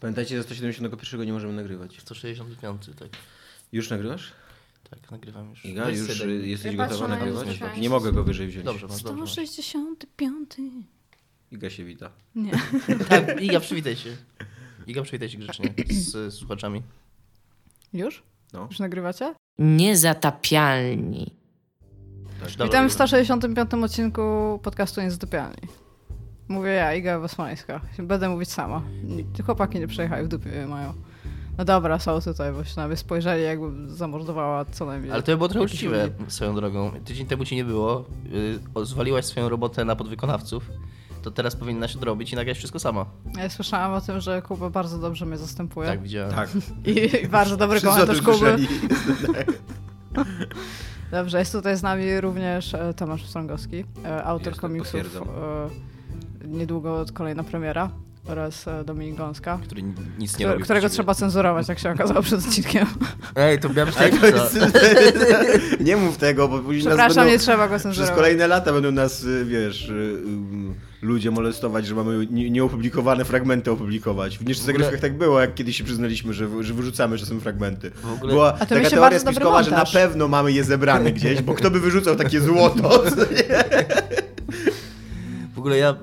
Pamiętajcie, za 171 nie możemy nagrywać. 165, tak. Już nagrywasz? Tak, nagrywam już. Iga, już jesteś Ja patrzę gotowa na nagrywać? Nie mogę go wyżej wziąć. Dobrze, masz, dobrze. masz. 165. Iga się wita. Nie. Tak, Iga, przywitaj się. Iga, przywitaj się grzecznie z, słuchaczami. Już? No. Już nagrywacie? Niezatapialni. Tak. Witam w dobra. 165 odcinku podcastu Niezatopialni. Mówię ja, Iga Wasmańska. Będę mówić sama. Chłopaki nie przejechali, w dupie mają. No dobra, są tutaj, bo się nawet spojrzeli, jakby zamordowała co najmniej. Ale to by było trochę uczciwe ludzi. swoją drogą. Tydzień temu ci nie było, yy, zwaliłaś swoją robotę na podwykonawców, to teraz powinnaś odrobić i nagrać wszystko sama. Ja słyszałam o tym, że Kuba bardzo dobrze mnie zastępuje. Tak, widziałem. Tak. I, I bardzo dobry komentarz Kuby. Dobrze, jest tutaj z nami również e, Tomasz Strągowski, e, autor Jestem, komiksów. potwierdzam. Niedługo kolejna premiera oraz e, Dominik Gąska, Który ni- nic nie robi. którego trzeba cenzurować, jak się okazało przed odcinkiem. Ej, to miałem jest... Nie mów tego, bo później nas Przepraszam, będą... nie trzeba go Przez cenzurować. kolejne lata będą nas, y, wiesz, y, y, ludzie molestować, że mamy nie- nieopublikowane fragmenty opublikować. W W zagrywkach tak było, jak kiedyś się przyznaliśmy, że, że wyrzucamy czasem fragmenty. W ogóle- Była A to mi taka się teoria spiskowa, że na pewno mamy je zebrane gdzieś, bo kto by wyrzucał takie złoto? W ogóle ja.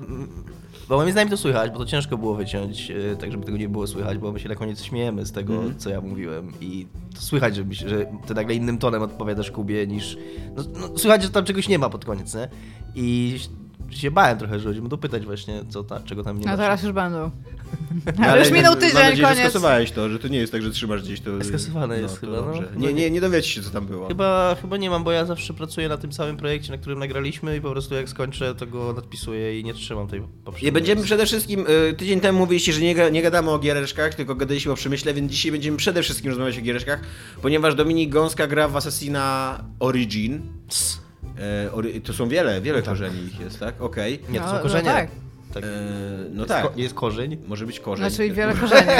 Mm, Bo moim zdaniem to słychać, bo to ciężko było wyciąć, e, tak żeby tego nie było słychać, bo my się na koniec śmiejemy z tego, Mhm. co ja mówiłem. I to słychać, że, że ty nagle innym tonem odpowiadasz Kubie niż. No, no, słychać, że tam czegoś nie ma pod koniec, nie? I się bałem trochę, że będziemy dopytać właśnie, co ta, czego tam nie ma. No teraz już będą. No, Ale już minął mam tydzień, nadzieję, że koniec. skasowałeś to, że to nie jest tak, że trzymasz gdzieś to. Skasowane jest to chyba, no. Nie, nie, nie dowiecie się, co tam było. Chyba, chyba nie mam, bo ja zawsze pracuję na tym samym projekcie, na którym nagraliśmy i po prostu jak skończę, to go nadpisuję i nie trzymam tej poprzedniej. Nie będziemy przede wszystkim, y, tydzień temu mówiliście, że nie, nie gadamy o giereczkach, tylko gadaliśmy o przemyśle, więc dzisiaj będziemy przede wszystkim rozmawiać o giereczkach, ponieważ Dominik Gąska gra w Assassina Origin. E, ory, to są wiele, wiele korzeni ich jest, tak? Okej. Nie, to No, są no korzenie. tak. Tak. E, No Jest tak, ko- jest korzeń. może być korzeń. Znaczy i wiele korzeni.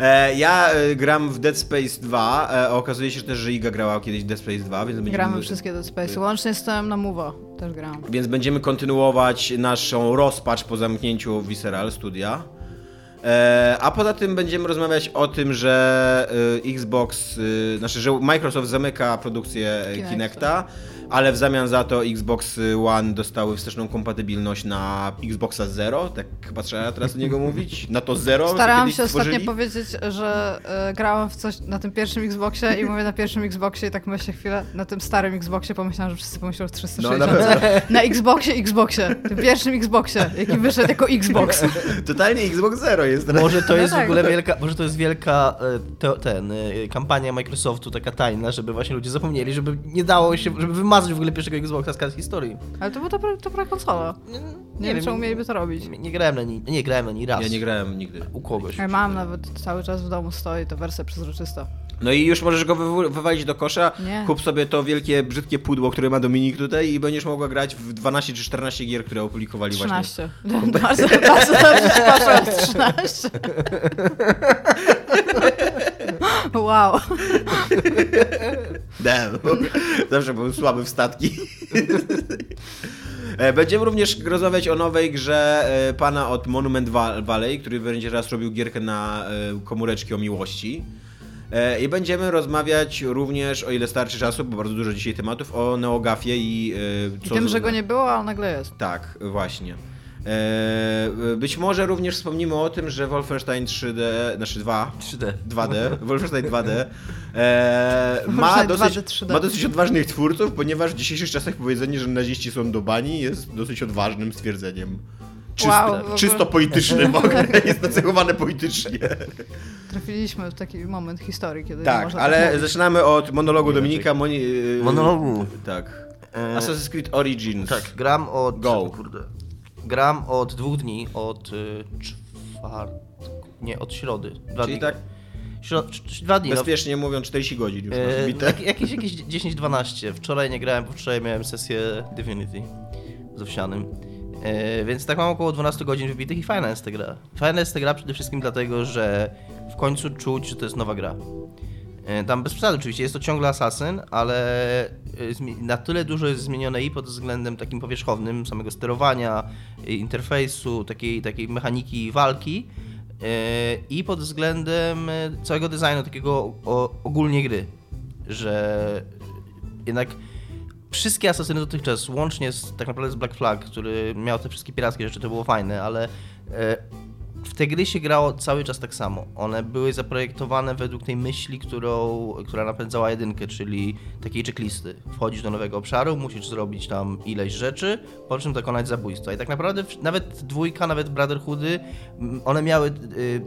E, ja e, gram w Dead Space 2, e, a okazuje się też, że Iga grała kiedyś w Dead Space 2, więc będziemy... Gramy wszystkie Dead Space. Łącznie z tym na Movo też gram. Więc będziemy kontynuować naszą rozpacz po zamknięciu Visceral Studia. A poza tym będziemy rozmawiać o tym, że Xbox, znaczy, że Microsoft zamyka produkcję Kinecta. Kinecta, ale w zamian za to Xbox One dostały wsteczną kompatybilność na Xboxa Zero, tak chyba trzeba teraz do niego mówić, na to Zero. Starałam się ostatnio stworzyli. powiedzieć, że e, grałam w coś na tym pierwszym Xboxie i mówię na pierwszym Xboxie i tak myślę chwilę, na tym starym Xboxie pomyślałam, że wszyscy pomyślą o 360. No, na pewno. na Xboxie, Xboxie, tym pierwszym Xboxie, jaki wyszedł jako Xbox. Totalnie Xbox Zero jest teraz. Może to No jest tak. w ogóle wielka, może to jest wielka te, ten, e, kampania Microsoftu, taka tajna, żeby właśnie ludzie zapomnieli, żeby nie dało się, żeby wymazać w ogóle pierwszego Xboxa z historii. Ale to była dobra, dobra konsola. Nie, wiem, czemu mieliby to robić. Nie, nie grałem na niej, nie grałem na niej raz. Ja nie grałem nigdy. U kogoś. Ja mam nawet cały czas w domu stoi, to wersja przezroczysta. No i już możesz go wywalić do kosza, Nie. kup sobie to wielkie, brzydkie pudło, które ma Dominik tutaj i będziesz mogła grać w 12 czy 14 gier, które opublikowali właśnie. 13. bardzo, bardzo dobrze przepraszam, 13. Wow. Damn. Zawsze byłem słaby w statki. E, Będziemy również rozmawiać o nowej grze e, pana od Monument Val- Valley, który będzie raz robił gierkę na e, komóreczki o miłości. I będziemy rozmawiać również, o ile starczy czasu, bo bardzo dużo dzisiaj tematów, o Neogafie i e, I co tym, że go nie było, ale nagle jest. Tak, właśnie. E, Być może również wspomnimy o tym, że Wolfenstein 3D, znaczy 2, 3D. 2D, Wolfenstein 2D, e, ma, Wolfenstein dosyć, 2D, 3D. ma dosyć odważnych twórców, ponieważ w dzisiejszych czasach powiedzenie, że naziści są do bani jest dosyć odważnym stwierdzeniem. Czysto, Wow, czysto politycznym, jest nacechowane politycznie. Trafiliśmy w taki moment historii, kiedy Tak, można ale tak zaczynamy od monologu Nie, Dominika. Moni, Monologu. Tak. E, Assassin's Creed Origins. Tak, gram od... Go. Kurde. Gram od dwóch dni, od y, czwartku, nie, od środy. Dwa Czyli dni. tak Śro, cz- cz- dwa dni, no. bezpiecznie mówiąc 40 godzin już E, jak, jakieś, jakieś 10-12. Wczoraj nie grałem, bo wczoraj miałem sesję Divinity z Owsianym. E, więc tak mam około 12 godzin wybitych i fajna jest ta gra. Fajna jest ta gra przede wszystkim dlatego, że w końcu czuć, że to jest nowa gra. E, tam bez przesady oczywiście, jest to ciągle Assassin, ale zmi- na tyle dużo jest zmienione i pod względem takim powierzchownym samego sterowania, interfejsu, takiej, takiej mechaniki walki y, i pod względem całego designu takiego ogólnie gry, że jednak wszystkie asasyny dotychczas, łącznie z, tak naprawdę z Black Flag, który miał te wszystkie pirackie rzeczy, to było fajne, ale e, w te gry się grało cały czas tak samo. One były zaprojektowane według tej myśli, którą, która napędzała jedynkę, czyli takiej checklisty. Wchodzisz do nowego obszaru, musisz zrobić tam ileś rzeczy, po czym dokonać zabójstwa. I tak naprawdę nawet dwójka, nawet Brotherhoody, m, one miały y,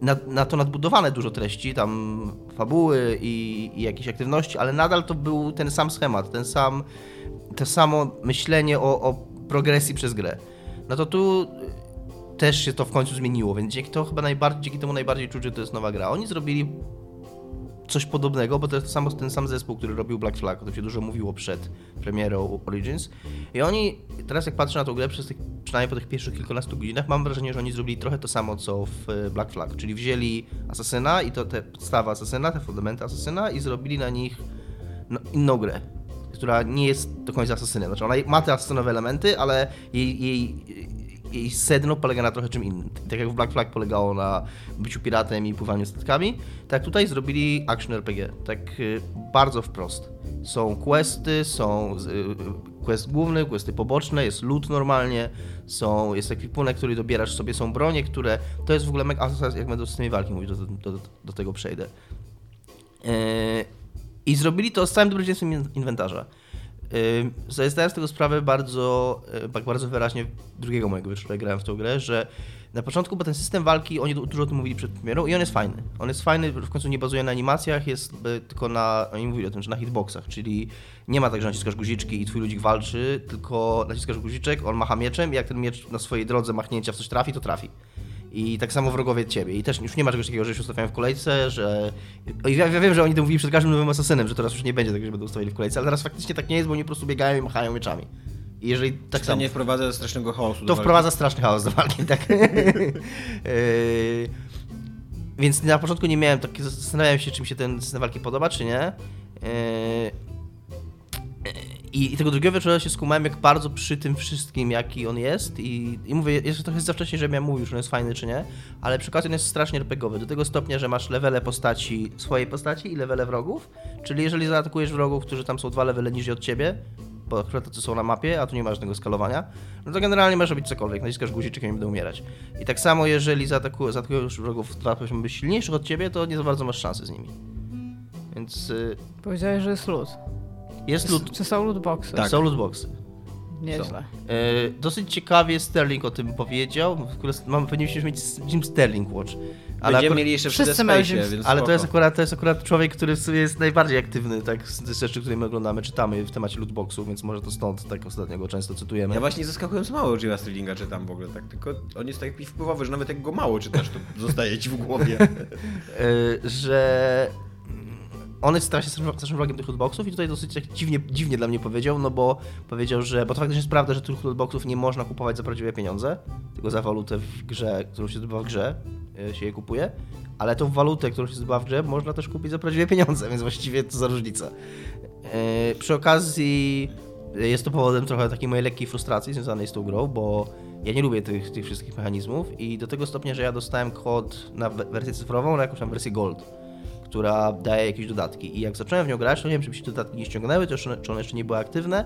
na, na to nadbudowane dużo treści, tam fabuły i, i jakieś aktywności, ale nadal to był ten sam schemat, ten sam, to samo myślenie o, o progresji przez grę. No to tu też się to w końcu zmieniło, więc dzięki, to chyba najbardziej, dzięki temu najbardziej czuć, że to jest nowa gra. Oni zrobili coś podobnego, bo to jest to samo, ten sam zespół, który robił Black Flag, o tym się dużo mówiło przed premierą Origins. I oni, teraz jak patrzę na tą grę, przez tych, przynajmniej po tych pierwszych kilkunastu godzinach, mam wrażenie, że oni zrobili trochę to samo, co w e, Black Flag, czyli wzięli Asasyna i to te podstawy Asasyna, te fundamenty Asasyna i zrobili na nich no, inną grę, która nie jest do końca Asasynem. Znaczy ona ma te asasynowe elementy, ale jej, jej, jej sedno polega na trochę czym innym. Tak jak w Black Flag polegało na byciu piratem i pływaniu statkami, tak tutaj zrobili action RPG. Tak y, bardzo wprost. Są questy, są y, quest główny, questy poboczne, jest loot normalnie, są, jest ekwipunek, który dobierasz sobie, są bronie, które... To jest w ogóle a, Jak będę o systemie walki mówić, do, do, do, tego przejdę. Yy, I zrobili to z całym dobrodziejstwem in- inwentarza. Yy, zdałem z tego sprawę bardzo, yy, tak bardzo wyraźnie drugiego mojego wieczoru, jak grałem w tę grę, że na początku, bo ten system walki, oni du- dużo o tym mówili przed premierą i on jest fajny. On jest fajny, w końcu nie bazuje na animacjach, jest y, tylko na, oni mówili o tym, że na hitboxach, czyli nie ma tak, że naciskasz guziczki i twój ludzik walczy, tylko naciskasz guziczek, on macha mieczem i jak ten miecz na swojej drodze machnięcia w coś trafi, to trafi. I tak samo wrogowie ciebie. I też już nie ma czegoś takiego, że się ustawiają w kolejce, że. I ja, ja wiem, że oni to mówili przed każdym nowym asasynem, że teraz już nie będzie tego, że będą ustawiali w kolejce, ale teraz faktycznie tak nie jest, bo oni po prostu biegają i machają mieczami. I jeżeli tak To samo. nie wprowadza strasznego chaosu. To wprowadza straszny chaos do walki, tak. Yy, Więc na początku nie miałem tak, zastanawiałem się, czy mi się ten system walki podoba, czy nie. Yy, I, I tego drugiego wieczora się skumałem, jak bardzo przy tym wszystkim, jaki on jest. I, i mówię, jeszcze trochę za wcześnie, żebym ja mówił, czy on jest fajny, czy nie. Ale przy okazji on jest strasznie RPGowy. Do tego stopnia, że masz levele postaci, swojej postaci i levele wrogów. Czyli jeżeli zaatakujesz wrogów, którzy tam są dwa levele niżej od ciebie, bo akurat tacy są na mapie, a tu nie masz żadnego skalowania, no to generalnie możesz robić cokolwiek, naciskasz guziczek i oni będą umierać. I tak samo, jeżeli zaataku- zaatakujesz wrogów dwa poziomy silniejszych od ciebie, to nie za bardzo masz szansy z nimi. Więc y, Powiedziałeś, że jest loot. Jest loot, Czy są lootboxy? Tak. są lootboxy. Nieźle. E, dosyć ciekawie Sterling o tym powiedział. W ogóle Mam, powinniśmy mieć z nim Sterling Watch. Ale, Będziemy akurat, mieli jeszcze Wszyscy mają Jim- więc ale to, jest akurat, to jest akurat człowiek, który w sumie jest najbardziej aktywny tak, z rzeczy, które my oglądamy, czytamy w temacie lootboxów, więc może to stąd tak ostatnio go często cytujemy. Ja właśnie zaskakująco mało Jima Sterlinga czytam w ogóle, tak, tylko on jest taki wpływowy, że nawet jak go mało czytasz, to zostaje ci w głowie. E, że on jest strasznie strasznym wrogiem tych lootboxów i tutaj dosyć tak dziwnie, dziwnie dla mnie powiedział, no bo powiedział, że, bo to faktycznie jest prawda, że tych lootboxów nie można kupować za prawdziwe pieniądze, tylko za walutę w grze, którą się zdobywa w grze, e, się je kupuje, ale tą walutę, którą się zdobywa w grze, można też kupić za prawdziwe pieniądze, więc właściwie co za różnica. E, Przy okazji e, jest to powodem trochę takiej mojej lekkiej frustracji związanej z tą grą, bo ja nie lubię tych, tych wszystkich mechanizmów i do tego stopnia, że ja dostałem kod na we- wersję cyfrową, na jakąś tam wersję Gold, która daje jakieś dodatki. I jak zacząłem w nią grać, to nie wiem, czy mi się dodatki nie ściągnęły, to jeszcze, czy one jeszcze nie były aktywne,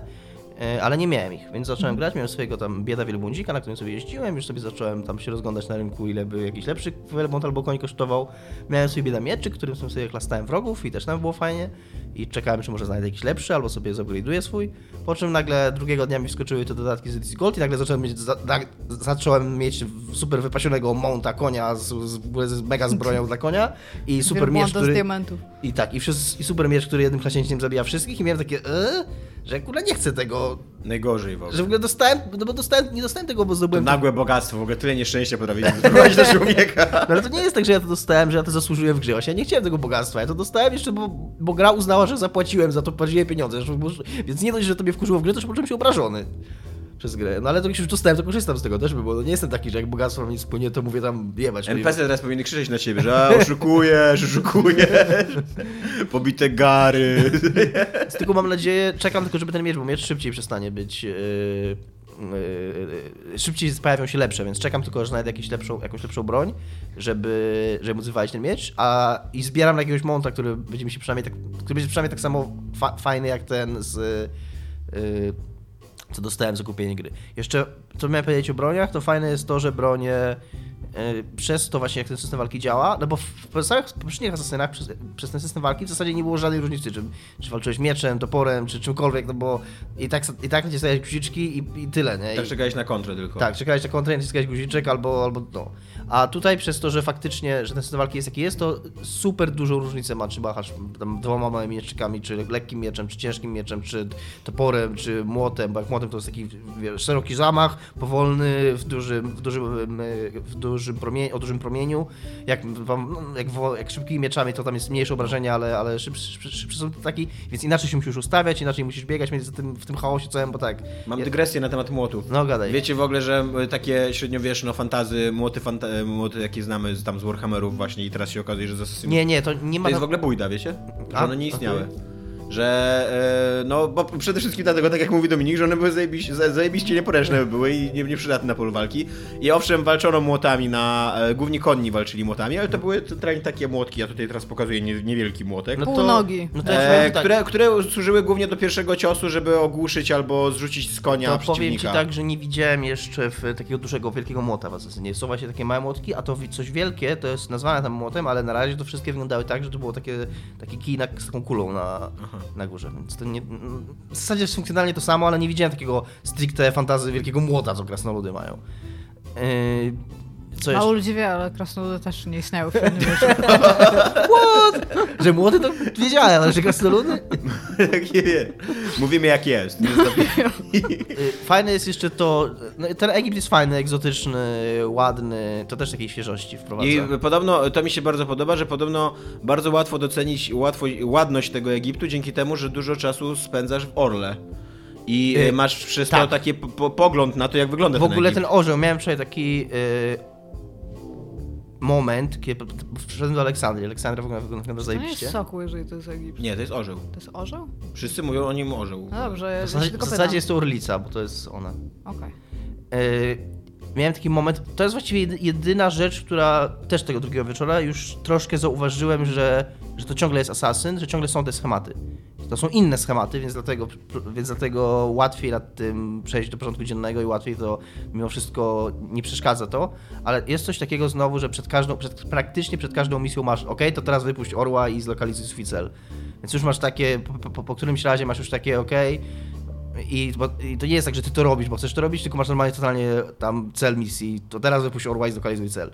ale nie miałem ich, więc zacząłem grać, miałem swojego tam bieda wielbłądzika, na którym sobie jeździłem, już sobie zacząłem tam się rozglądać na rynku, ile by jakiś lepszy wielbłąd albo koń kosztował. Miałem sobie bieda mieczy, którym sobie chlastałem wrogów i też tam było fajnie i czekałem, czy może znajdę jakiś lepszy, albo sobie zupgrade'uję swój. Po czym nagle drugiego dnia mi wskoczyły te dodatki z edycji Gold i nagle zacząłem mieć, za, na, zacząłem mieć super wypasionego mounta konia z, z, z mega zbroją dla konia i super miecz, Wielbłąda z który... diamentów. I tak, i, wszyscy, i super miecz, który jednym klaśnięciem zabija wszystkich i miałem takie, e, że kurwa nie chcę tego, Najgorzej w ogóle. że w ogóle dostałem, no bo dostałem, nie dostałem tego, bo To zdobyłem... nagłe bogactwo, w ogóle tyle nieszczęścia potrafi wyprowadzić do człowieka. No ale to nie jest tak, że ja to dostałem, że ja to zasłużyłem w grze. Właśnie ja nie chciałem tego bogactwa. Ja to dostałem jeszcze, bo, bo gra uznała, że zapłaciłem za to prawdziwe pieniądze. Więc nie dość, że to mnie wkurzyło w grę, to jeszcze poczułem się obrażony. Przez grę. No ale to jak już dostałem, to korzystam z tego też, bo nie jestem taki, że jak bogactwo mi spłynie, to mówię tam jebać. NPC teraz powinny krzyczeć na ciebie, że oszukujesz, oszukujesz, pobite gary. Tylko mam nadzieję, czekam tylko, żeby ten miecz, bo miecz szybciej przestanie być... Yy, yy, szybciej pojawią się lepsze, więc czekam tylko, że znajdę jakąś lepszą, jakąś lepszą broń, żeby, żeby móc wywalić ten miecz, a i zbieram jakiegoś monta, który będzie mi się przynajmniej tak, który będzie przynajmniej tak samo fa fajny jak ten z yy, co dostałem za kupienie gry. Jeszcze, co miałem powiedzieć o broniach, to fajne jest to, że bronie yy, przez to właśnie jak ten system walki działa, no bo w pozostałych poprzednich asasynach przez, przez ten system walki w zasadzie nie było żadnej różnicy, czy, czy walczyłeś mieczem, toporem, czy czymkolwiek, no bo i tak, i tak naciskałeś guziczki i, i tyle, nie? Tak I, czekałeś na kontrę tylko. tak, czekałeś na kontrę, naciskałeś guziczek albo, albo no. A tutaj przez to, że faktycznie, że ten system walki jest jaki jest, to super dużą różnicę ma, czy machasz tam dwoma małymi mieczykami, czy lekkim mieczem, czy ciężkim mieczem, czy toporem, czy młotem, bo jak młotem to jest taki wiesz, szeroki zamach, powolny, w dużym, w dużym, w dużym promieniu, o dużym promieniu. Jak, no, jak, jak szybkimi mieczami to tam jest mniejsze obrażenia, ale, ale szybsze, szybsze są taki, więc inaczej się musisz ustawiać, inaczej musisz biegać między tym, w tym chaosie całym, bo tak. Mam dygresję na temat młotów. No gadaj. Wiecie w ogóle, że y, takie średniowieczne fantazy, młoty, fanta y, młoty jakie znamy z, tam z Warhammerów właśnie i teraz się okazuje, że z Assassin's Nie, nie, to nie ma... To jest w ogóle bójda, wiecie? Że A, one nie istniały. okej. Że, e, no, bo przede wszystkim dlatego, tak jak mówi Dominik, że one były zajebiście, za- zajebiście nieporęczne były i nie, nieprzydatne na polu walki. I owszem, walczono młotami na, e, głównie konni walczyli młotami, ale to były centralnie takie młotki, ja tutaj teraz pokazuję nie, niewielki młotek. No Pół nogi. No to E, powiem tak, które, które służyły głównie do pierwszego ciosu, żeby ogłuszyć albo zrzucić z konia to powiem przeciwnika. ci tak, że nie widziałem jeszcze w takiego dużego, wielkiego młota w Assassinie. Są właśnie takie małe młotki, a to coś wielkie, to jest nazwane tam młotem, ale na razie to wszystkie wyglądały tak, że to było takie, taki kij z taką kulą na, na górze, więc to nie... W zasadzie jest funkcjonalnie to samo, ale nie widziałem takiego stricte fantazy wielkiego młota, co krasnoludy mają. Yy, co Mało jeszcze? ludzi wie, ale krasnoludy też nie istniały w średniowieczu. Że młody to wiedziałem, ale że krasnoludy? Tak, nie wiem. Mówimy jak jest. nie Y, Fajne jest jeszcze to, no, ten Egipt jest fajny, egzotyczny, ładny, to też takiej świeżości wprowadza. I podobno, to mi się bardzo podoba, że podobno bardzo łatwo docenić łatwo, ładność tego Egiptu dzięki temu, że dużo czasu spędzasz w Orle. I Y, y, masz przez tak. to taki po, po, pogląd na to, jak wygląda W ten ogóle Egipt. ten orzeł, miałem wczoraj taki y, moment, kiedy wszedłem do Aleksandrii. Aleksandria w ogóle wygląda wygląda To nie jest zajebiście. soku, jeżeli to jest Egipt. Nie, to jest orzeł. To jest orzeł? Wszyscy mówią o nim orzeł. No dobrze, ja, W ja zasadzie, w zasadzie jest to Orlica, bo to jest ona. Okej. Y, miałem taki moment, to jest właściwie jedy- jedyna rzecz, która też tego drugiego wieczora już troszkę zauważyłem, że, że to ciągle jest asasyn, że ciągle są te schematy. To są inne schematy, więc dlatego, więc dlatego łatwiej nad tym przejść do porządku dziennego i łatwiej to mimo wszystko nie przeszkadza to, ale jest coś takiego znowu, że przed każdą, przed, praktycznie przed każdą misją masz, ok, to teraz wypuść orła i zlokalizuj swój cel. Więc już masz takie, po, po, po którymś razie masz już takie, ok, i, bo, I to nie jest tak, że ty to robisz, bo chcesz to robić, tylko masz normalnie totalnie tam cel misji. To teraz wypuść orła i zlokalizuj cel.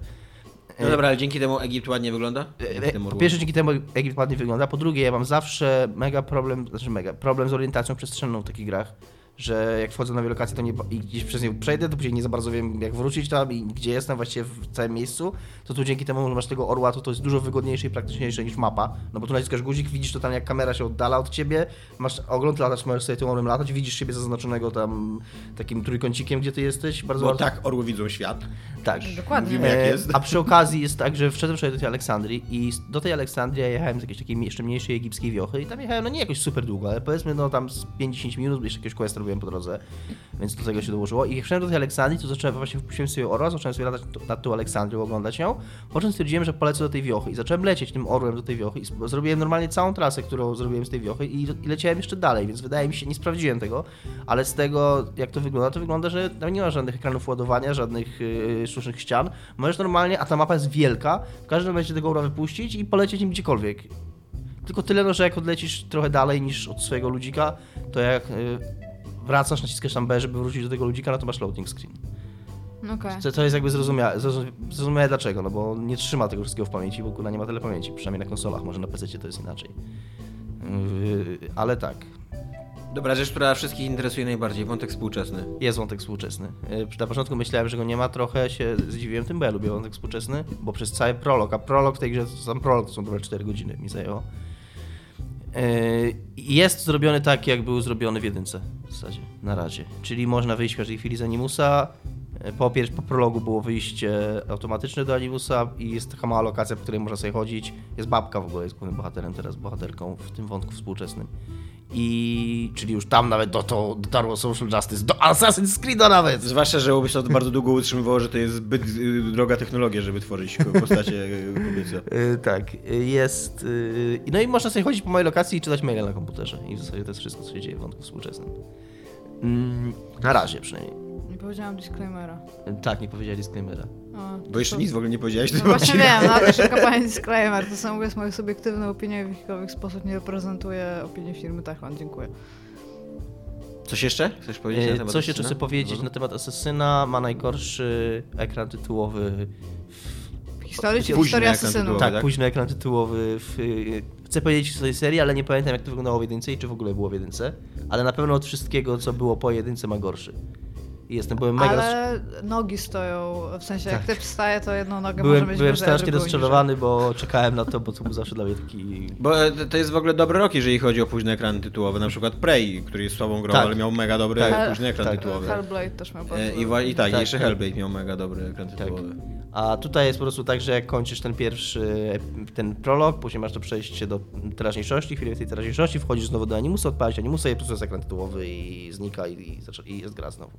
No dobra, ale dzięki temu Egipt ładnie wygląda? E, temu Po pierwsze, dzięki temu Egipt ładnie wygląda. Po drugie, ja mam zawsze mega problem, znaczy mega, problem z orientacją przestrzenną w takich grach. Że jak wchodzę na nowe lokacje, to nie, i gdzieś przez nie przejdę, to później nie za bardzo wiem, jak wrócić tam i gdzie jestem właściwie w całym miejscu. To tu dzięki temu, że masz tego orła, to to jest dużo wygodniejsze i praktyczniejsze niż mapa. No bo tu naciskasz guzik, widzisz totalnie jak kamera się oddala od ciebie, masz ogląd, latasz, możesz sobie tym orłem latać, widzisz siebie zaznaczonego tam takim trójkącikiem, gdzie ty jesteś. Bardzo Bo bardzo- tak, orły widzą świat. tak. Dokładnie. Mówimy jak E, jest. A przy okazji jest tak, że wszedłem wczoraj do tej Aleksandrii i do tej Aleksandrii ja jechałem z jakiejś takiej jeszcze mniejszej egipskiej wiochy i tam jechałem, no nie jakoś super długo, ale powiedzmy no tam z 50 minut, jeszcze jakiegoś quest robiłem po drodze, więc do tego się dołożyło. I jak wszedłem do tej Aleksandrii, to zacząłem właśnie wpuściłem sobie orła, zacząłem sobie latać nad tą Aleksandrią, oglądać ją, po czym stwierdziłem, że polecę do tej wiochy i zacząłem lecieć tym orłem do tej wiochy i zrobiłem normalnie całą trasę, którą zrobiłem z tej wiochy i, i leciałem jeszcze dalej, więc wydaje mi się, nie sprawdziłem tego, ale z tego jak to wygląda, to wygląda, że tam nie ma żadnych ekranów ładowania, żadnych yy, sztucznych ścian, możesz normalnie, a ta mapa jest wielka, w każdym momencie tego orła wypuścić i polecieć nim gdziekolwiek. Tylko tyle, no, że jak odlecisz trochę dalej niż od swojego ludzika, to jak yy, wracasz, naciskasz tam B, żeby wrócić do tego ludzika, no to masz loading screen. Okej. To, to jest jakby zrozumiałe, zrozum- zrozumiałe dlaczego, no bo nie trzyma tego wszystkiego w pamięci, bo kurwa nie ma tyle pamięci, przynajmniej na konsolach, może na PC to jest inaczej. Yy, ale tak, Dobra, rzecz, która wszystkich interesuje najbardziej, wątek współczesny. jest wątek współczesny. Yy, Na początku myślałem, że go nie ma, trochę się zdziwiłem tym, bo ja lubię wątek współczesny, bo przez cały prolog, a prolog w tej grze, sam prolog to są dobre 4 godziny mi zajęło. Yy, Jest zrobiony tak, jak był zrobiony w jedynce. W zasadzie, na razie. Czyli można wyjść w każdej chwili z Animusa. E, Po, pier- po prologu było wyjście automatyczne do Animusa i jest taka mała lokacja, w której można sobie chodzić. Jest babka w ogóle, jest głównym bohaterem teraz, bohaterką w tym wątku współczesnym. I czyli już tam nawet do, to dotarło Social Justice, do Assassin's Creed'a nawet! Zwłaszcza, że Ubisoft bardzo długo utrzymywało, że to jest zbyt y, droga technologia, żeby tworzyć postacie y, kobiece. Y, tak, y, jest. y, no i można sobie chodzić po mojej lokacji i czytać maile na komputerze. I w zasadzie to jest wszystko, co się dzieje w wątku współczesnym. Mm, na razie przynajmniej. Nie powiedziałam disclaimera. Tak, nie powiedzieli disclaimera. O, Bo jeszcze to- nic w ogóle nie powiedziałeś. No właśnie wiem, no ale jeszcze kampania disclaimer. To samo jest moje subiektywne opinie, w jakikolwiek sposób nie reprezentuje opinii firmy Techland. Dziękuję. Coś jeszcze? Chcesz powiedzieć na Y, temat Coś jeszcze chcę powiedzieć No. na temat Asesyna. Ma najgorszy ekran tytułowy. W historii czy Późny historia asesynów? Tak, tak? późny ekran tytułowy. W, y, chcę powiedzieć w tej serii, ale nie pamiętam jak to wyglądało w jedynce i czy w ogóle było w jedynce. Ale na pewno od wszystkiego, co było po jedynce, ma gorszy. I jestem, byłem mega Ale nogi stoją, w sensie jak Tak. typ wstaje, to jedną nogę Byłem, może mieć byłem strasznie rozczarowany, bo czekałem na to, bo to był zawsze dla mnie taki... Bo e, to- jest w ogóle dobry rok, jeżeli chodzi o późne ekrany tytułowe. Na przykład Prey, który jest słabą grą, Tak. ale miał mega dobry Tak. późny ekran Tak. tytułowy. Hellblade też miał bardzo E, I, wa- I tak, Tak, jeszcze tak. Hellblade miał mega dobry ekran tytułowy. A tutaj jest po prostu tak, że jak kończysz ten pierwszy, ten prolog, później masz to przejście do teraźniejszości, chwilę w tej teraźniejszości, wchodzisz znowu do animusa, odpalić animusa i po prostu jest ekran tytułowy i znika i, i, i jest gra znowu.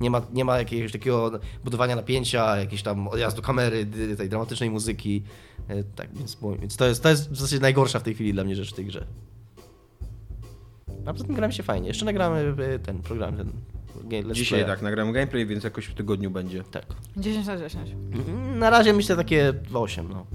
Nie ma, nie ma jakiegoś takiego budowania napięcia, jakiejś tam odjazdu kamery, tej dramatycznej muzyki. E, Tak, więc, więc to, jest, to jest w zasadzie najgorsza w tej chwili dla mnie rzecz w tej grze. A poza tym gramy się fajnie. Jeszcze nagramy e, ten program, ten let's Dzisiaj playa. tak, nagram gameplay, więc jakoś w tygodniu będzie. Tak. 10 na 10. Mm, Na razie myślę takie 8, no.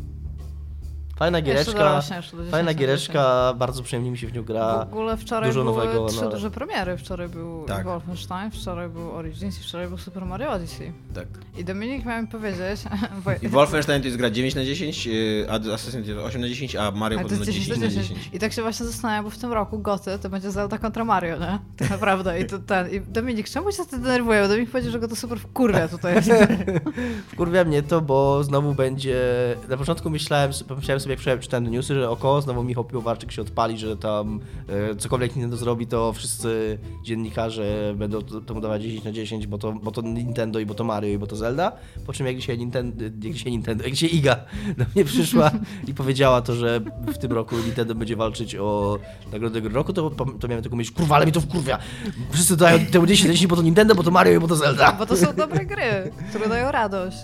Fajna giereczka, dodam się jeszcze do 10 fajna na giereczka, bardzo przyjemnie mi się w nią W gra. ogóle wczoraj dużo były nowego, trzy no. duże premiery. Wczoraj był Tak. Wolfenstein, wczoraj był Origins i wczoraj był Super Mario Odyssey. Tak. I Dominik miał mi powiedzieć... bo- I Wolfenstein to jest gra 9 na 10, y, a Assassin to jest 8 na 10, a Mario to podobno jest 10 10 na na 10. 10. I tak się właśnie zastanawiam, bo w tym roku Goty to będzie Zelda kontra Mario, nie? Tak naprawdę. I to ten. I Dominik, czemu się ty denerwuje? Bo Dominik powiedział, że go to super wkurwia tutaj. Wkurwia mnie to, bo znowu będzie... Na początku myślałem, pomyślałem sobie, jak wczoraj czytałem newsy, że oko, znowu Michał Piłowarczyk się odpali, że tam e, cokolwiek Nintendo zrobi, to wszyscy dziennikarze będą temu dawać 10 na 10, bo to, bo to Nintendo i bo to Mario i bo to Zelda. Po czym jak dzisiaj Nintendo, jak dzisiaj Nintendo, jak dzisiaj Iga do mnie przyszła i powiedziała to, że w tym roku Nintendo będzie walczyć o nagrodę gry roku, to, to miałem tylko myśleć, kurwa, ale mi to wkurwia. Wszyscy dają temu 10 na 10, bo to Nintendo, bo to Mario i bo to Zelda. Bo to są dobre gry, które dają radość.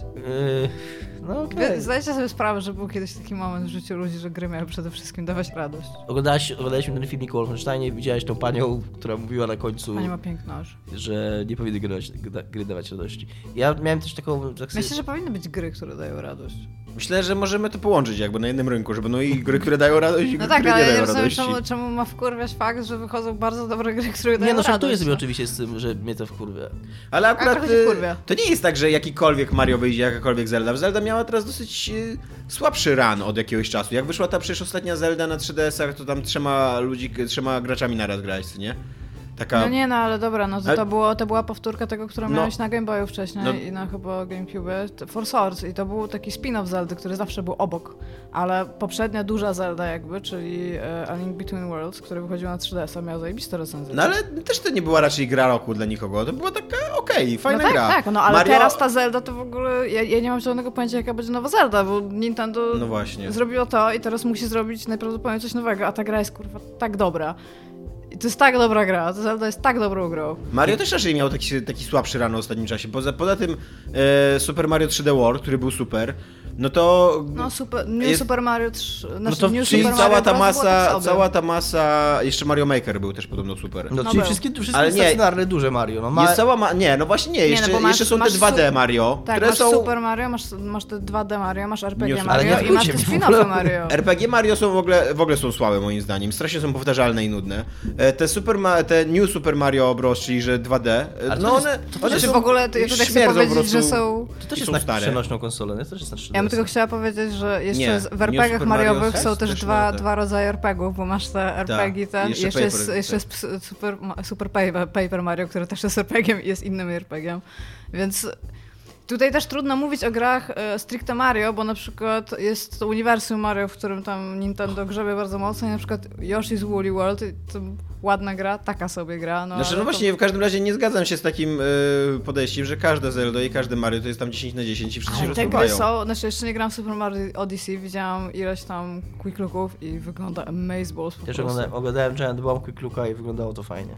No okej. Wy zdajcie sobie sprawę, że był kiedyś taki moment w życiu ludzi, że gry miały przede wszystkim dawać radość. Oglądałaś, oglądaliśmy ten filmik o Wolfensteinie, widziałeś tą panią, która mówiła na końcu, Pani ma piękną już. że nie powinny gry, gry, gry dawać radości. Ja miałem też taką... Tak sobie- Myślę, że powinny być gry, które dają radość. Myślę, że możemy to połączyć jakby na jednym rynku, że będą i gry, które dają radość, i No gry, tak, które ale nie ja dają nie rozumiem, radości. czemu, czemu ma wkurwiać fakt, że wychodzą bardzo dobre gry, które dają Nie no, radość. żartuję sobie no. oczywiście z tym, że mnie to wkurwia. Ale akurat y, wkurwia. to nie jest tak, że jakikolwiek Mario wyjdzie, jakakolwiek Zelda. Zelda miała teraz dosyć y, słabszy run od jakiegoś czasu. Jak wyszła ta przecież ostatnia Zelda na 3DS-ach, to tam trzema ludzi, trzema graczami naraz grać, nie? Taka... No nie no, ale dobra, no to, Ale- to, było, to była powtórka tego, którą No. miałeś na Game Boyu wcześniej No. i na chyba GameCube, For Source i to był taki spin-off Zeldy, który zawsze był obok, ale poprzednia duża Zelda jakby, czyli e, A Link Between Worlds, który wychodził na 3DS-a, miał zajebiste recenzje. No ale też to nie była raczej gra roku dla nikogo, to była taka okej, fajna no tak, gra. tak, no ale Mario... teraz ta Zelda to w ogóle, ja, ja nie mam żadnego pojęcia jaka będzie nowa Zelda, bo Nintendo No właśnie. zrobiło to i teraz musi zrobić najprawdopodobniej coś nowego, a ta gra jest kurwa tak dobra. To jest tak dobra gra, ta Zelda jest tak dobrą grą. Mario też raczej miał taki, taki słabszy run w ostatnim czasie. Poza, poza tym e, Super Mario 3D World, który był super, no to... No super, New Jest- Super Mario 3, znaczy to New czyli Super cała Mario ta masa, cała ta masa, jeszcze Mario Maker był też podobno super. No, No czyli był. wszystkie, wszystkie Ale nie- stacjonarne duże Mario. No, ma... Jest cała ma... Nie, no właśnie nie, jeszcze, no bo masz- jeszcze są te masz 2D su- Mario, Tak, które masz są... Super Mario, masz, masz te 2D Mario, masz RPG Nie, ale Mario nie i masz te spin-offy. Mario. RPG Mario są w ogóle, w ogóle są słabe moim zdaniem, strasznie są powtarzalne i nudne. E, Te Super Ma... te New Super Mario Bros, czyli że 2D, e, Ale no to to to ja tutaj chcę śmierdzą po powiedzieć, że prostu są... To i też jest są na stare. przenośną konsolę, nie? To też jest na 3DS. Ja bym tylko chciała powiedzieć, że jeszcze Nie, w RPGach Mariowych są też też dwa, te- dwa rodzaje RPGów, bo masz te RPG ten, jeszcze i jeszcze, jest, Paper- jeszcze jest ps- super, super Paper, Paper Mario, który też jest RPG-iem i jest innym RPG-iem, więc Tutaj też trudno mówić o grach e, stricte Mario, bo na przykład jest to uniwersum Mario, w którym tam Nintendo grzebie bardzo mocno i na przykład Yoshi's Woolly World, i to ładna gra, taka sobie gra. No, Znaczy, no to- właśnie, w każdym razie nie zgadzam się z takim y, podejściem, że każde Zelda i każde Mario to jest tam 10 na 10 i wszyscy się Ale te gry są, znaczy jeszcze nie gram w Super Mario Odyssey, widziałam ileś tam quick looków i wygląda amazeballs po Też prostu. oglądałem, oglądałem Giant Bomb Quick Looka i wyglądało to fajnie.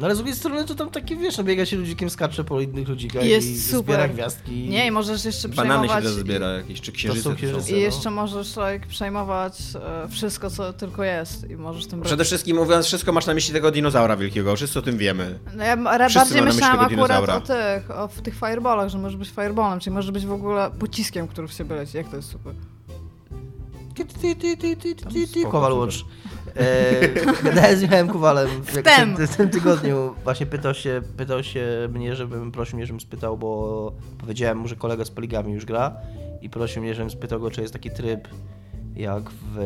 No ale z drugiej strony to tam takie, wiesz, no biega się ludzikiem, skacze po innych ludzikach Jest i super. zbiera gwiazdki. Nie, i możesz jeszcze Banany się przejmować... teraz zbiera jakieś, czy księżyce. to są. księżyce. I no. jeszcze możesz like, przejmować e, wszystko, co tylko jest i możesz tym Przede wszystkim mówiąc wszystko, masz na myśli tego dinozaura wielkiego, wszyscy o tym wiemy. No ja Wszyscy bardziej myślałam akurat dinozaura. o tych, o w tych fireballach, że możesz być fireballem, czyli możesz być w ogóle pociskiem, który w siebie leci. Jak to jest super. Kowal. Watch. E, gadałem z Michałem Kowalem w Wtem. w tym tygodniu. Właśnie pytał się, pytał się mnie, żebym prosił mnie, żebym spytał, bo powiedziałem mu, że kolega z Poligami już gra i prosił mnie, żebym spytał go, czy jest taki tryb jak w